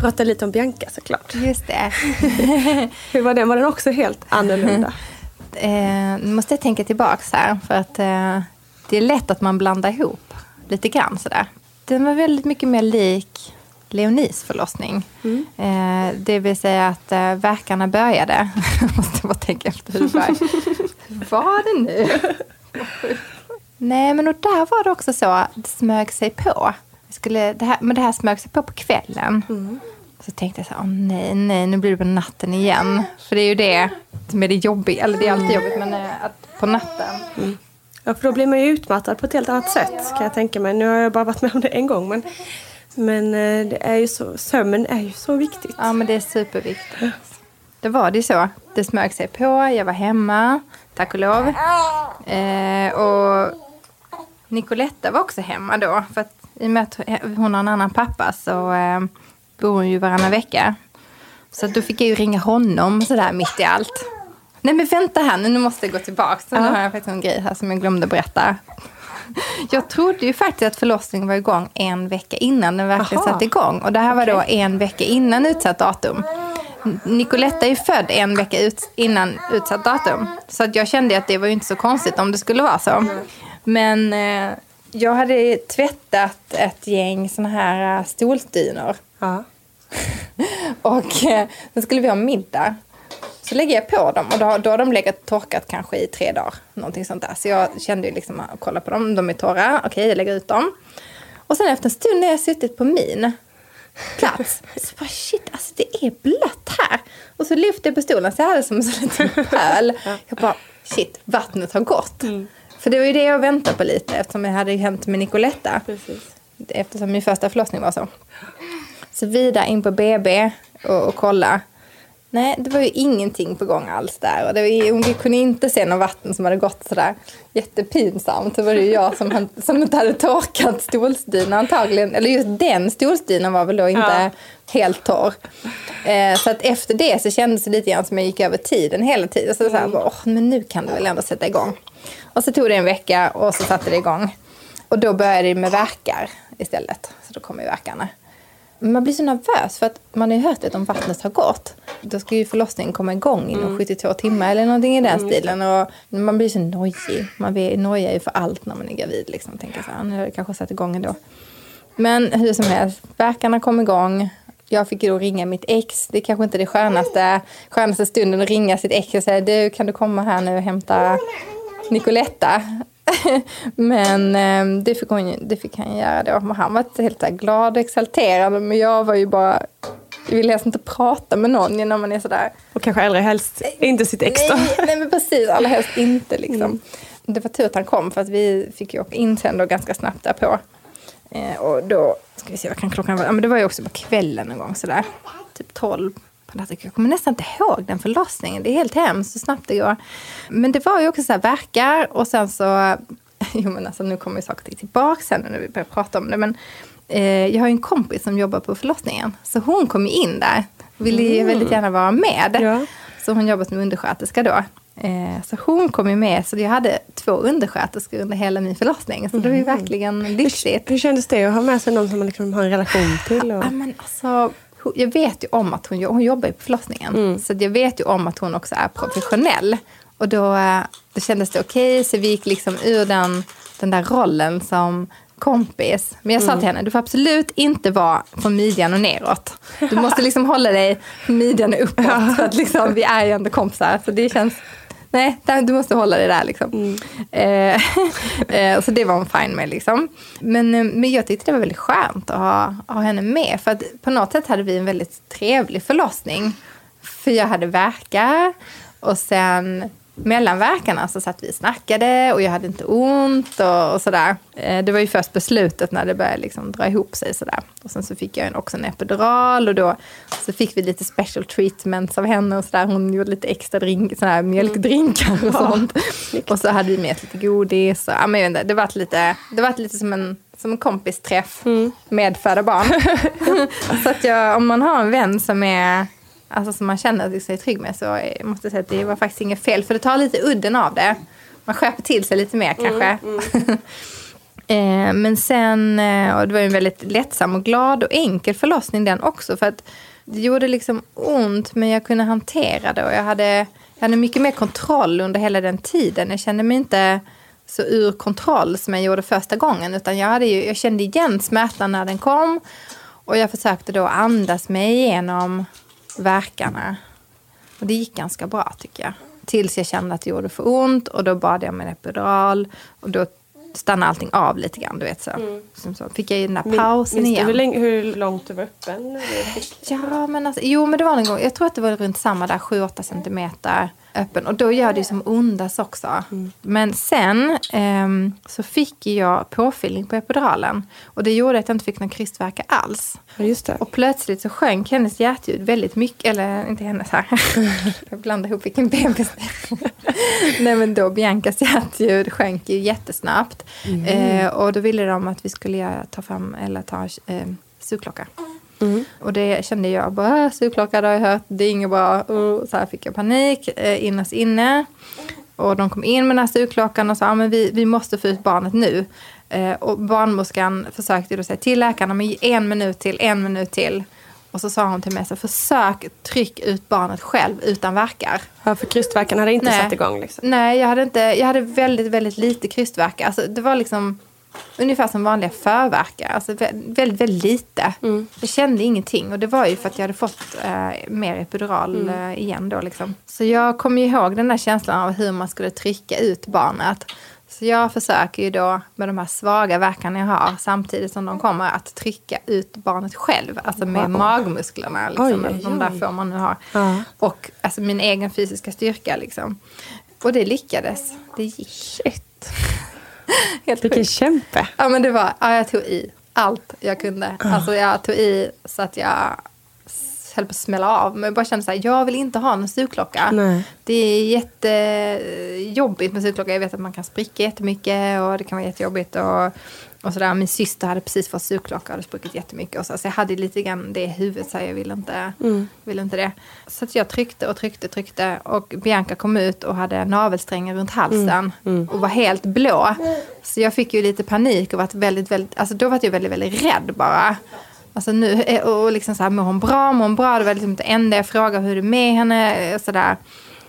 prata lite om Bianca såklart. Just det. Hur var den? Var den också helt annorlunda? eh, nu måste jag tänka tillbaks här. För att eh, det är lätt att man blandar ihop lite grann sådär. Den var väldigt mycket mer lik Leonis förlossning. Mm. Eh, det vill säga att eh, verkarna började. Jag måste bara tänka efter hur det var. Hur var det nu? Nej, men och där var det också så. Det smög sig på. Skulle, det här, men det här smög sig på på kvällen. Så tänkte jag så här, åh nej, nej, nu blir det på natten igen. För det är ju det som är det jobbiga. Eller det är alltid jobbigt, men eh, att på natten. Ja, för då blir man ju utmattad på ett helt annat sätt kan jag tänka mig. Nu har jag bara varit med om det en gång. Men, men eh, det är ju så, sömn är ju så viktigt. Ja, men det är superviktigt. Det var det ju så. Det smög sig på. Jag var hemma, tack och lov. Eh, och Nicoletta var också hemma då. För i och med att hon har en annan pappa så eh, bor hon ju varannan vecka. Så då fick jag ju ringa honom sådär mitt i allt. Nej men vänta här, nu måste jag gå tillbaka. Så nu har jag faktiskt en grej här som jag glömde berätta. Jag trodde ju faktiskt att förlossningen var igång en vecka innan den verkligen Aha. satte igång. Och det här var då en vecka innan utsatt datum. Nicoletta är ju född en vecka ut, innan utsatt datum. Så att jag kände att det var ju inte så konstigt om det skulle vara så. Men eh, jag hade tvättat ett gäng såna här eh, stolsdynor. Ja. Och eh, sen skulle vi ha middag. Så lägger jag på dem och då, då har de legat torkat kanske i tre dagar. Någonting sånt där. Så jag kände ju liksom att kolla på dem, de är torra. Okej, jag lägger ut dem. Och sen efter en stund när jag suttit på min plats. Så bara shit, alltså det är blött här. Och så lyfte jag på stolen så jag hade som en sån liten pöl. Jag bara shit, vattnet har gått. För det var ju det jag väntade på lite eftersom det hade hänt med Nicoletta. Eftersom min första förlossning var så. Så vidare in på BB och, och kolla. Nej, det var ju ingenting på gång alls där. Och det var, hon kunde inte se någon vatten som hade gått sådär jättepinsamt. Så var det ju jag som, som inte hade torkat stolsdynan antagligen. Eller just den stolsdynan var väl då inte helt torr. Eh, så att efter det så kändes det lite grann som jag gick över tiden hela tiden. Så det var så här, åh, men nu kan du väl ändå sätta igång. Och så tog det en vecka och så satte det igång. Och då började det med verkar istället. Så då kommer ju verkarna. Man blir så nervös för att man har ju hört att om vattnet har gått då ska ju förlossningen komma igång inom 72 timmar eller någonting i den stilen. Och man blir så nojig. Man nojar ju för allt när man är gravid. Liksom. Tänker så här, nu har det kanske satt igång ändå. Men hur som helst, verkarna kom igång. Jag fick då ringa mitt ex. Det är kanske inte det skönaste, skönaste stunden att ringa sitt ex och säga du kan du komma här nu och hämta Nicoletta. Men eh, det, fick hon, det fick han göra då. Och Han var helt glad och exalterad. Men jag var ju bara... Jag ville helst inte prata med någon när man är sådär. Och kanske allra helst inte sitt ex då. Nej, nej men precis. Allra helst inte liksom. Det var tur att han kom för att vi fick ju åka in sen då ganska snabbt därpå. Eh, och då, ska vi se vad kan klockan vara? Ja, men det var ju också på kvällen någon gång sådär. Typ 12 på natten. Jag kommer nästan inte ihåg den förlossningen. Det är helt hemskt hur snabbt det går. Men det var ju också så här verkar och sen så... Jo men alltså nu kommer ju saker tillbaka sen när vi börjar prata om det. Men eh, jag har ju en kompis som jobbar på förlossningen. Så hon kom ju in där. Ville ju Mm. väldigt gärna vara med. Så hon jobbar som undersköterska då. Eh, så hon kom ju med, så jag hade två undersköterskor under hela min förlossning. Så det var ju verkligen lyxigt. Hur kändes det att ha med sig någon som man liksom har en relation till? Och... Ja, men alltså, jag vet ju om att hon, hon jobbar på förlossningen. Så att jag vet ju om att hon också är professionell. Och då, eh, då kändes det okej, så vi gick liksom ur den, den där rollen som kompis. Men jag sa till henne, du får absolut inte vara från midjan och neråt. Du måste liksom hålla dig från midjan och uppåt. För att liksom, vi är ju ändå kompisar. Så det känns... Nej, du måste hålla dig där liksom. Eh, eh, så det var hon fine med liksom. Men, eh, men jag tyckte det var väldigt skönt att ha, ha henne med. För att på något sätt hade vi en väldigt trevlig förlossning. För jag hade verkar och sen mellan verkarna så satt vi och snackade och jag hade inte ont och, och sådär. Eh, Det var ju först på slutet när det började liksom dra ihop sig sådär. Och sen så fick jag också en epidural och då så fick vi lite special treatments av henne och sådär. Hon gjorde lite extra drink, sådär här mjölkdrinkar och sånt. Och så hade vi med lite godis. Och, ja, men inte, det var lite, det var lite som en, som en kompisträff med födda barn. så att jag, om man har en vän som är Alltså som man känner sig trygg med så jag måste säga att det var faktiskt inget fel. För det tar lite udden av det. Man skärper till sig lite mer kanske. eh, men sen, eh, och det var ju en väldigt lättsam och glad och enkel förlossning den också. För att det gjorde liksom ont men jag kunde hantera det. Och jag hade, jag hade mycket mer kontroll under hela den tiden. Jag kände mig inte så ur kontroll som jag gjorde första gången. Utan jag, hade ju, jag kände igen smärtan när den kom. Och jag försökte då andas mig igenom verkarna. Och det gick ganska bra tycker jag. Tills jag kände att det gjorde för ont och då bad jag om en epidural. Och då stannade allting av lite grann. Du vet, så. Som så fick jag ju den där pausen Minns du igen. hur, länge, hur långt du var öppen? när du fick- Ja, men alltså, jo, men det var en gång. Jag tror att det var runt samma där, 7-8 centimeter öppen. Och då gör det som ondast också. Men sen ehm, så fick jag påfyllning på epiduralen. Och det gjorde att jag inte fick någon krystvärka alls. Och plötsligt så sjönk hennes hjärtljud väldigt mycket. Eller inte hennes här. jag blandade ihop vilken bebis. Nej men då Biancas hjärtljud sjönk ju jättesnabbt. Mm. Eh, och då ville de att vi skulle ta fram, eller ta eh, sugklocka. Och det kände jag bara, "Äh, sugklocka det har jag hört, det är inget bra. Och så här fick jag panik eh, innerst inne. Och de kom in med den här sugklockan och sa, ah, men vi, vi måste få ut barnet nu. Eh, och barnmorskan försökte då säga till läkarna, men en minut till, en minut till. Och så sa hon till mig, så försök tryck ut barnet själv utan verkar. Ja, för krystvärken hade inte Nej. satt igång. Liksom. Nej, jag hade, inte, jag hade väldigt, väldigt lite krystvärkar. Alltså, det var liksom ungefär som vanliga förverkar. Alltså vä- väldigt, väldigt lite. Jag kände ingenting. Och det var ju för att jag hade fått eh, mer epidural eh, igen då. Liksom. Så jag kommer ihåg den där känslan av hur man skulle trycka ut barnet. Så jag försöker ju då med de här svaga verkarna jag har samtidigt som de kommer att trycka ut barnet själv. Alltså med Wow. magmusklerna. Liksom, Oj, oj, De där får man nu ha. Ja. Och alltså min egen fysiska styrka liksom. Och det lyckades. Det gick. Shit. Helt Vilken sjukt. kämpe. Ja men det var, ja, jag tog i allt jag kunde. Alltså jag tog i så att jag höll på att smälla av. Men jag bara kände så här, jag vill inte ha en sugklocka. Nej. Det är jättejobbigt med sugklocka. Jag vet att man kan spricka jättemycket och det kan vara jättejobbigt. Och, och sådär. Min syster hade precis fått sugklocka och hade spruckit jättemycket. Och så, så jag hade lite grann det i huvudet. Så jag ville inte, ville inte det. Så att jag tryckte och tryckte och tryckte. Och Bianca kom ut och hade navelsträngen runt halsen. Och var helt blå. Så jag fick ju lite panik och var väldigt, väldigt, alltså då var jag väldigt, väldigt rädd bara. Alltså nu, och liksom så här, mår hon bra, mår hon bra? Det var liksom det enda jag frågade, hur är det med henne? Sådär.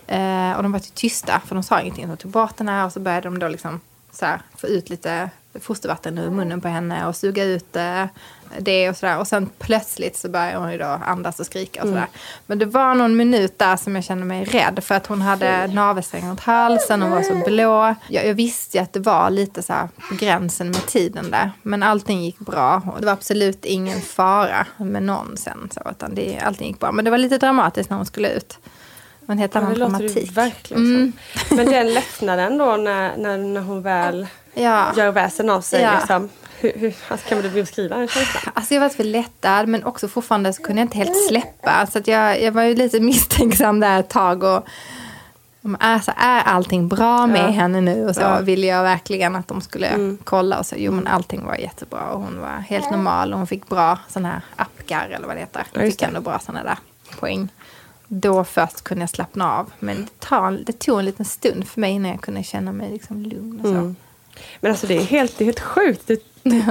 Eh, och de var typ tysta, för de sa ingenting. De tog bort den här och så började de då liksom så här, få ut lite fostervatten ur munnen på henne och suga ut det och sådär. Och sen plötsligt så började hon ju då andas och skrika och sådär. Men det var någon minut där som jag kände mig rädd för att hon hade navelsträngen runt halsen och var så blå. Jag, jag visste ju att det var lite så på gränsen med tiden där. Men allting gick bra. Och det var absolut ingen fara med någon sen. Så, utan det, allting gick bra. Men det var lite dramatiskt när hon skulle ut. Det var en helt Ja, annan det låter dramatik. ju verkligen Mm. Men den lättnaden då när, när, när hon väl Ja. gör väsen av sig. Ja. Liksom, hur, hur, alltså, kan du beskriva den känslan? Alltså jag var för lättad men också fortfarande så kunde jag inte helt släppa. Så att jag, jag var ju lite misstänksam där ett tag. Och, alltså, är allting bra med Ja. henne nu? Och så Ja. ville jag verkligen att de skulle Mm. kolla. Och så, jo men allting var jättebra. Och hon var helt normal. Och hon fick bra sådana här appgar eller vad det heter. Ja, fick ändå bra sådana där poäng. Då först kunde jag slappna av. Men det, tar, det tog en liten stund för mig innan jag kunde känna mig liksom lugn. Och så. Mm. Men alltså det är helt, det är helt sjukt. Du,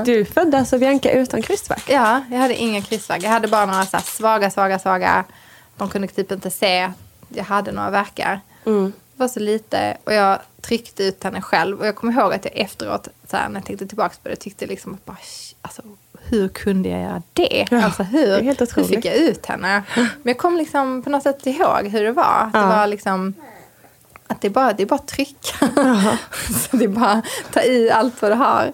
du födde alltså Bianca utan krystvärk. Ja, jag hade inga krystvärk. Jag hade bara några så svaga, svaga, svaga. De kunde typ inte se att jag hade några verkar. Mm. Det var så lite och jag tryckte ut henne själv. Och jag kommer ihåg att jag efteråt, så här, när jag tänkte tillbaka på det, tyckte liksom att bara, "Sh, alltså, hur kunde jag göra det? Ja, alltså det hur, helt hur fick jag ut henne? Men jag kom liksom på något sätt ihåg hur det var. Att Det Ja. var liksom att det är bara, det är bara tryck. så det är bara ta i allt vad du har.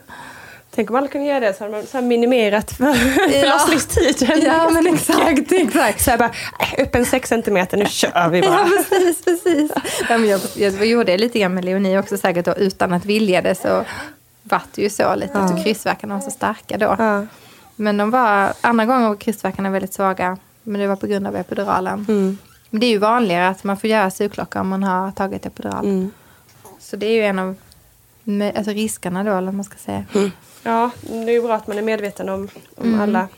Tänk om alla kunde göra det så hade man så minimerat för förlossningstiden. Ja, men exakt, exakt. Så jag bara, "Äh, upp en sex centimeter, nu kör vi bara. Ja, precis, precis. Ja, men jag, jag gjorde det lite grann med Leonie också säkert då, utan att vilja det så vart det ju så lite att krystvärkarna var så starka då. Ja. Men de var, andra gånger var krystvärkarna väldigt svaga. Men det var på grund av epiduralen. Mm. Men det är ju vanligare att man får göra sugklocka om man har tagit epidural. Mm. Så det är ju en av alltså riskerna då, eller vad man ska säga. Ja, det är ju bra att man är medveten om, om Mm. alla,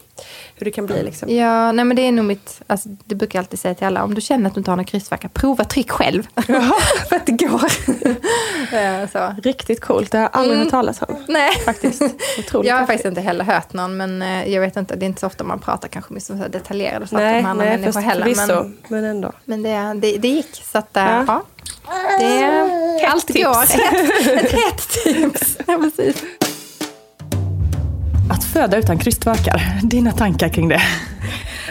hur det kan bli liksom. Ja, nej men det är nog mitt, alltså, det brukar jag alltid säga till alla, om du känner att du inte har någon krystvärkar, prova tryck själv. För att det går. Eh, så. Riktigt coolt, det har jag aldrig Mm. hört talas om. Nej. Faktiskt. Otroligt Jag har faktiskt inte heller hört någon, men eh, jag vet inte, det är inte så ofta man pratar kanske med så detaljerade saker Nej, med andra nej människor heller. Men, men ändå. men det, det, det gick, så att eh, Ja. ja. Det, allt tips. går. Ett, ett hett tips. Ja, precis. Att föda utan krystvärkar, dina tankar kring det?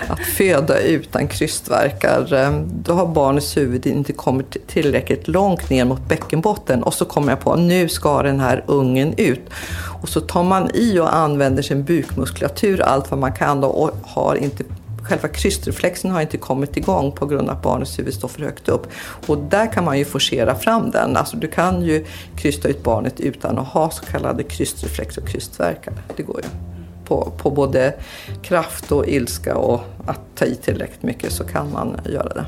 Att föda utan krystvärkar, eh, då har barnets huvud inte kommit tillräckligt långt ner mot bäckenbotten och så kommer jag på nu ska den här ungen ut. Och så tar man i och använder sin bukmuskulatur allt vad man kan då, och har inte Själva krystreflexen har inte kommit igång på grund av att barnets huvud står för högt upp. Och där kan man ju forcera fram den. Alltså du kan ju krysta ut barnet utan att ha så kallade krystreflex och krystvärkar. Det går ju på, på både kraft och ilska och att ta i tillräckligt mycket så kan man göra det.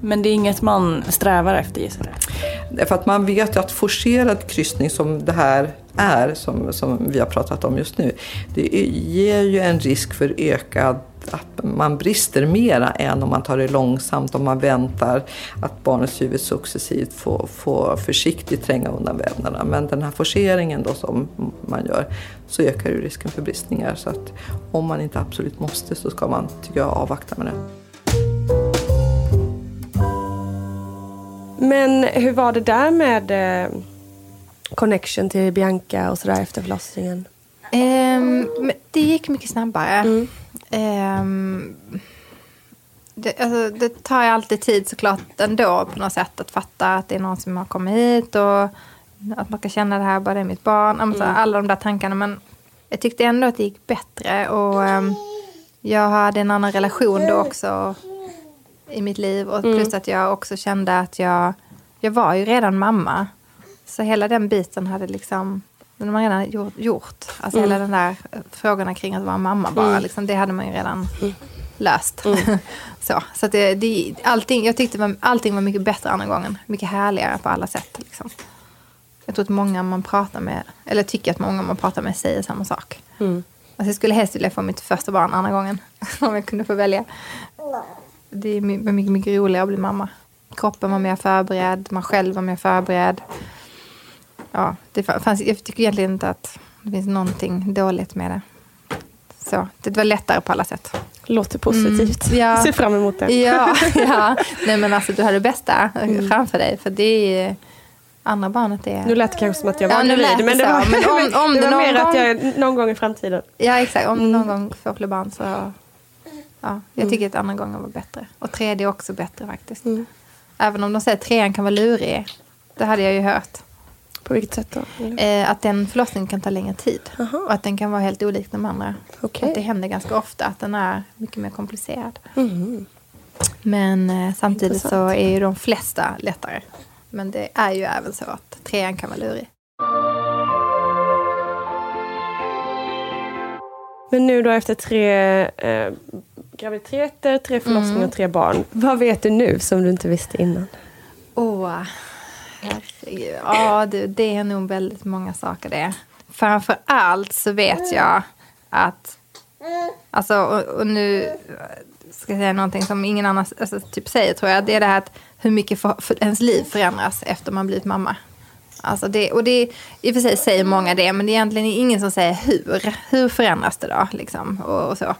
Men det är inget man strävar efter gissar jag? Därför att man vet ju att forcerad kryssning som det här är, som, som vi har pratat om just nu, det ger ju en risk för ökad att man brister mera än om man tar det långsamt, om man väntar att barnets huvud successivt får, får försiktigt tränga undan vävnaderna. Men den här forceringen då som man gör så ökar ju risken för bristningar. Så att om man inte absolut måste så ska man, tycker jag, avvakta med det. Men hur var det där med eh, connection till Bianca och sådär efter förlossningen? Men det gick mycket snabbare. Mm. Ehm, det, alltså, det tar ju alltid tid såklart ändå på något sätt att fatta att det är någon som har kommit hit och att man ska känna det här, bara det är mitt barn. Alltså, Mm. Alla de där tankarna. Men jag tyckte ändå att det gick bättre och ehm, jag hade en annan relation då också i mitt liv. Och Mm. plus att jag också kände att jag jag var ju redan mamma. Så hela den biten hade liksom, den har man redan gjort. gjort. Alltså Mm. hela den där eh, frågorna kring att vara mamma bara, Mm. liksom, det hade man ju redan löst. Mm. så så att det, det, allting, jag tyckte var, allting var mycket bättre andra gången. Mycket härligare på alla sätt. Liksom. Jag tror att många man pratar med, eller tycker att många man pratar med säger samma sak. Mm. Alltså jag skulle helst vilja få mitt första barn andra gången. Om jag kunde få välja. Det är my- mycket, mycket roligare att bli mamma. Kroppen var mer förberedd, man själv var mer förberedd. Ja, det fanns, jag tycker egentligen inte att det finns någonting dåligt med det. Så, det var lättare på alla sätt. Låter positivt. Mm, ja. Ser fram emot det. Ja, ja. Nej men alltså du har det bästa Mm. framför dig. För det är andra barnet är... Nu lät det kanske som att jag var Ja, nu gravid. Men det var, Men om- om det det var någon mer att gång- jag någon gång i framtiden. Ja exakt, om du Mm. någon gång får fler barn så... Ja, jag tycker att andra gången var bättre. Och tredje också bättre faktiskt. Mm. Även om de säger att trean kan vara lurig. Det hade jag ju hört. På vilket sätt då? Eh, att den förlossningen kan ta längre tid. Och att den kan vara helt olik de andra. Okej. Att det händer ganska ofta att den är mycket mer komplicerad. Mm. Men eh, samtidigt så är ju de flesta lättare. Men det är ju även så att trean kan vara lurig. Men nu då efter tre eh, graviditeter, tre förlossningar Mm. och tre barn. Vad vet du nu som du inte visste innan? Åh, herregud. Ja, det, det är nog väldigt många saker det. Framför allt så vet jag att, alltså och, och nu ska jag säga någonting som ingen annan alltså, typ säger tror jag. Det är det här att hur mycket för, för ens liv förändras efter man blivit mamma. Alltså det, och det, I och för sig säger många det, men det är egentligen ingen som säger hur. Hur förändras det då? Liksom, och, och så.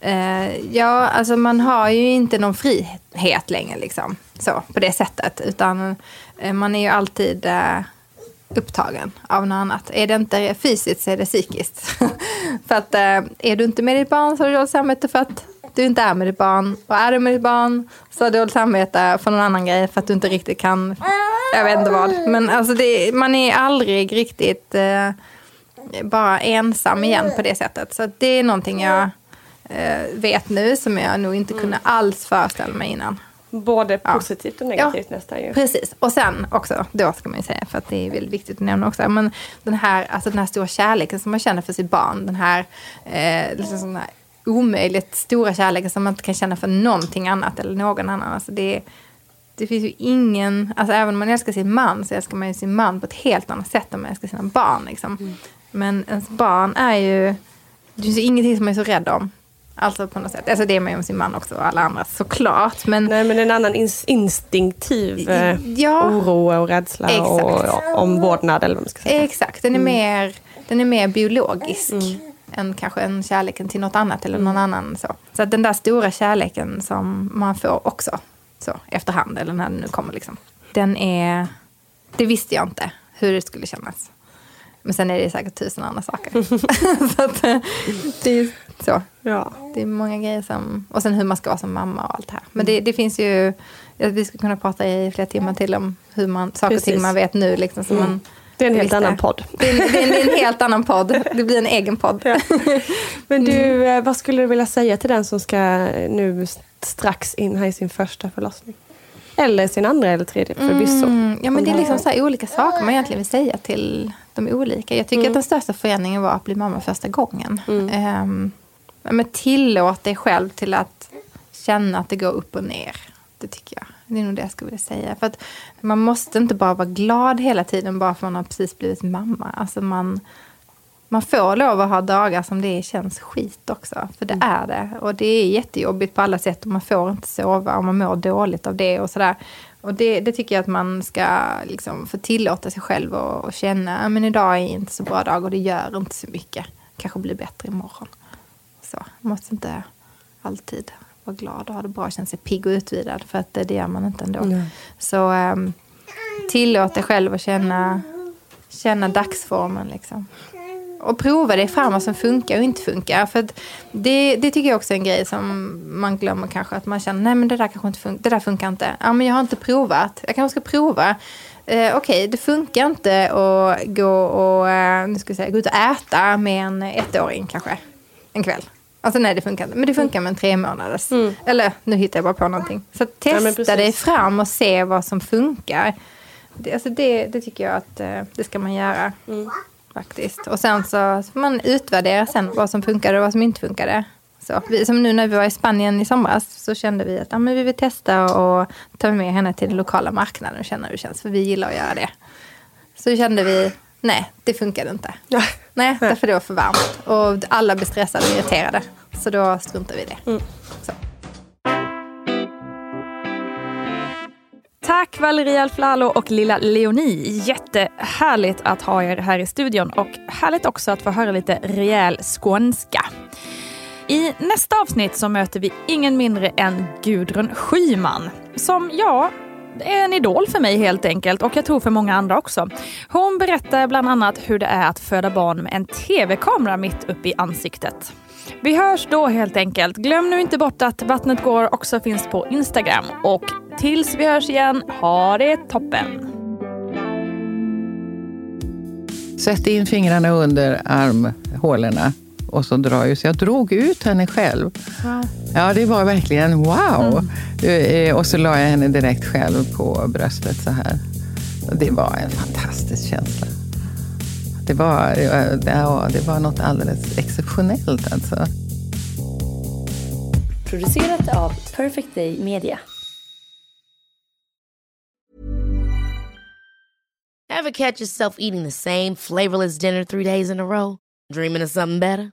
Eh, ja, alltså man har ju inte någon frihet längre liksom, så, på det sättet. Utan eh, man är ju alltid eh, upptagen av något annat. Är det inte fysiskt så är det psykiskt. för att eh, är du inte med ditt barn så har du dåligt samvete för att du inte är med ditt barn. Och är du med ditt barn så har du dåligt samvete för någon annan grej för att du inte riktigt kan, jag vet inte vad. Men alltså det, man är aldrig riktigt eh, bara ensam igen på det sättet. Så det är någonting jag vet nu som jag nog inte kunde alls föreställa mig innan. Både Ja. positivt och negativt nästan ju. Precis. Och sen också, då ska man ju säga, för att det är väldigt viktigt att nämna också, men den här, alltså den här stora kärleken som man känner för sitt barn, den här, eh, liksom sån här omöjligt stora kärleken som man inte kan känna för någonting annat eller någon annan. Alltså det, det finns ju ingen, alltså även om man älskar sin man så älskar man ju sin man på ett helt annat sätt än man älskar sina barn. Liksom. Men ens barn är ju, det finns ju ingenting som man är så rädd om. Alltså på något sätt. Alltså det är man ju om sin man också och alla andra såklart. Men, Nej, men en annan ins- instinktiv eh, Ja. oro och rädsla och Exakt. ja, omvårdnad eller vad man ska säga. Exakt, den är, mer, den är mer biologisk än kanske en kärleken till något annat eller någon annan. Så, så att den där stora kärleken som man får också så, efterhand, eller när den nu kommer, liksom, den är... Det visste jag inte hur det skulle kännas. Men sen är det säkert tusen andra saker. så att, eh, det så. Ja. Det är många grejer som... Och sen hur man ska vara som mamma och allt det här. Men det, det finns ju... ja, Vi skulle kunna prata i flera timmar till om hur man, saker och ting Precis. man vet nu. Liksom, som Mm. man Det är en helt annan podd. Det är, är, det är en helt annan podd. Det blir en egen podd. Men du, eh, vad skulle du vilja säga till den som ska eh, nu strax in här i sin första förlossning? Eller sin andra eller tredje förvisso. Mm, ja, men det är liksom så här olika saker man egentligen vill säga till de olika. Jag tycker Mm. att den största förändringen var att bli mamma första gången. Ehm, men tillåt dig själv till att känna att det går upp och ner. Det tycker jag. Det är nog det jag skulle vilja säga. För att man måste inte bara vara glad hela tiden bara för att man har precis blivit mamma. Alltså man, man får lov att ha dagar som det känns skit också. För det är det. Och det är jättejobbigt på alla sätt. Och man får inte sova och man mår dåligt av det och sådär. Och det, det tycker jag att man ska liksom få tillåta sig själv och, och känna. Men idag är inte så bra dag och det gör inte så mycket. Kanske blir bättre imorgon. Så, man måste inte alltid vara glad och ha det bra. Känna sig pigg och utvilad. För att det, det gör man inte ändå. Nej. Så um, tillåt dig själv att känna, känna dagsformen. Liksom. Och prova dig fram vad som funkar och inte funkar. För det, det tycker jag också är en grej som man glömmer kanske. Att man känner, nej men det där kanske inte funkar. Det där funkar inte. Ja men jag har inte provat. Jag kanske ska prova. Eh, Okej, det funkar inte att gå och eh, nu ska jag säga, gå ut och äta med en ettåring kanske. En kväll. Alltså nej, det funkar inte. Men det funkar med en tre månaders. Eller nu hittar jag bara på någonting. Så Ja, testa precis. dig fram och se vad som funkar. det, alltså det, det tycker jag att eh, det ska man göra. Faktiskt. Och sen så får man utvärdera sen vad som funkade och vad som inte funkade. Så, vi, som nu när vi var i Spanien i somras så kände vi att ja, men vi vill testa och ta med henne till den lokala marknaden och känna hur det känns. För vi gillar att göra det. Så kände vi, nej, det funkade inte. Nej, därför det var för varmt. Och alla blev stressade och irriterade. Så då struntade vi i det. Så. Tack Valeria Alflalo och lilla Leonie. Jättehärligt att ha er här i studion och härligt också att få höra lite rejäl skånska. I nästa avsnitt så möter vi ingen mindre än Gudrun Schyman som, ja, är en idol för mig helt enkelt och jag tror för många andra också. Hon berättar bland annat hur det är att föda barn med en tv-kamera mitt upp i ansiktet. Vi hörs då helt enkelt. Glöm nu inte bort att Vattnet går också finns på Instagram. Och tills vi hörs igen, ha det toppen! Sätt in fingrarna under armhålorna och så drar ut. Så jag drog ut henne själv. Ja, det var verkligen wow. Eh, Och så la jag henne direkt själv på bröstet så här. Och det var en fantastisk känsla. Det var, eh, ja, det var något alldeles exceptionellt alltså. Producerat av Perfect Day Media. Ever catch yourself eating the same flavorless dinner three days in a row? Dreaming of something better?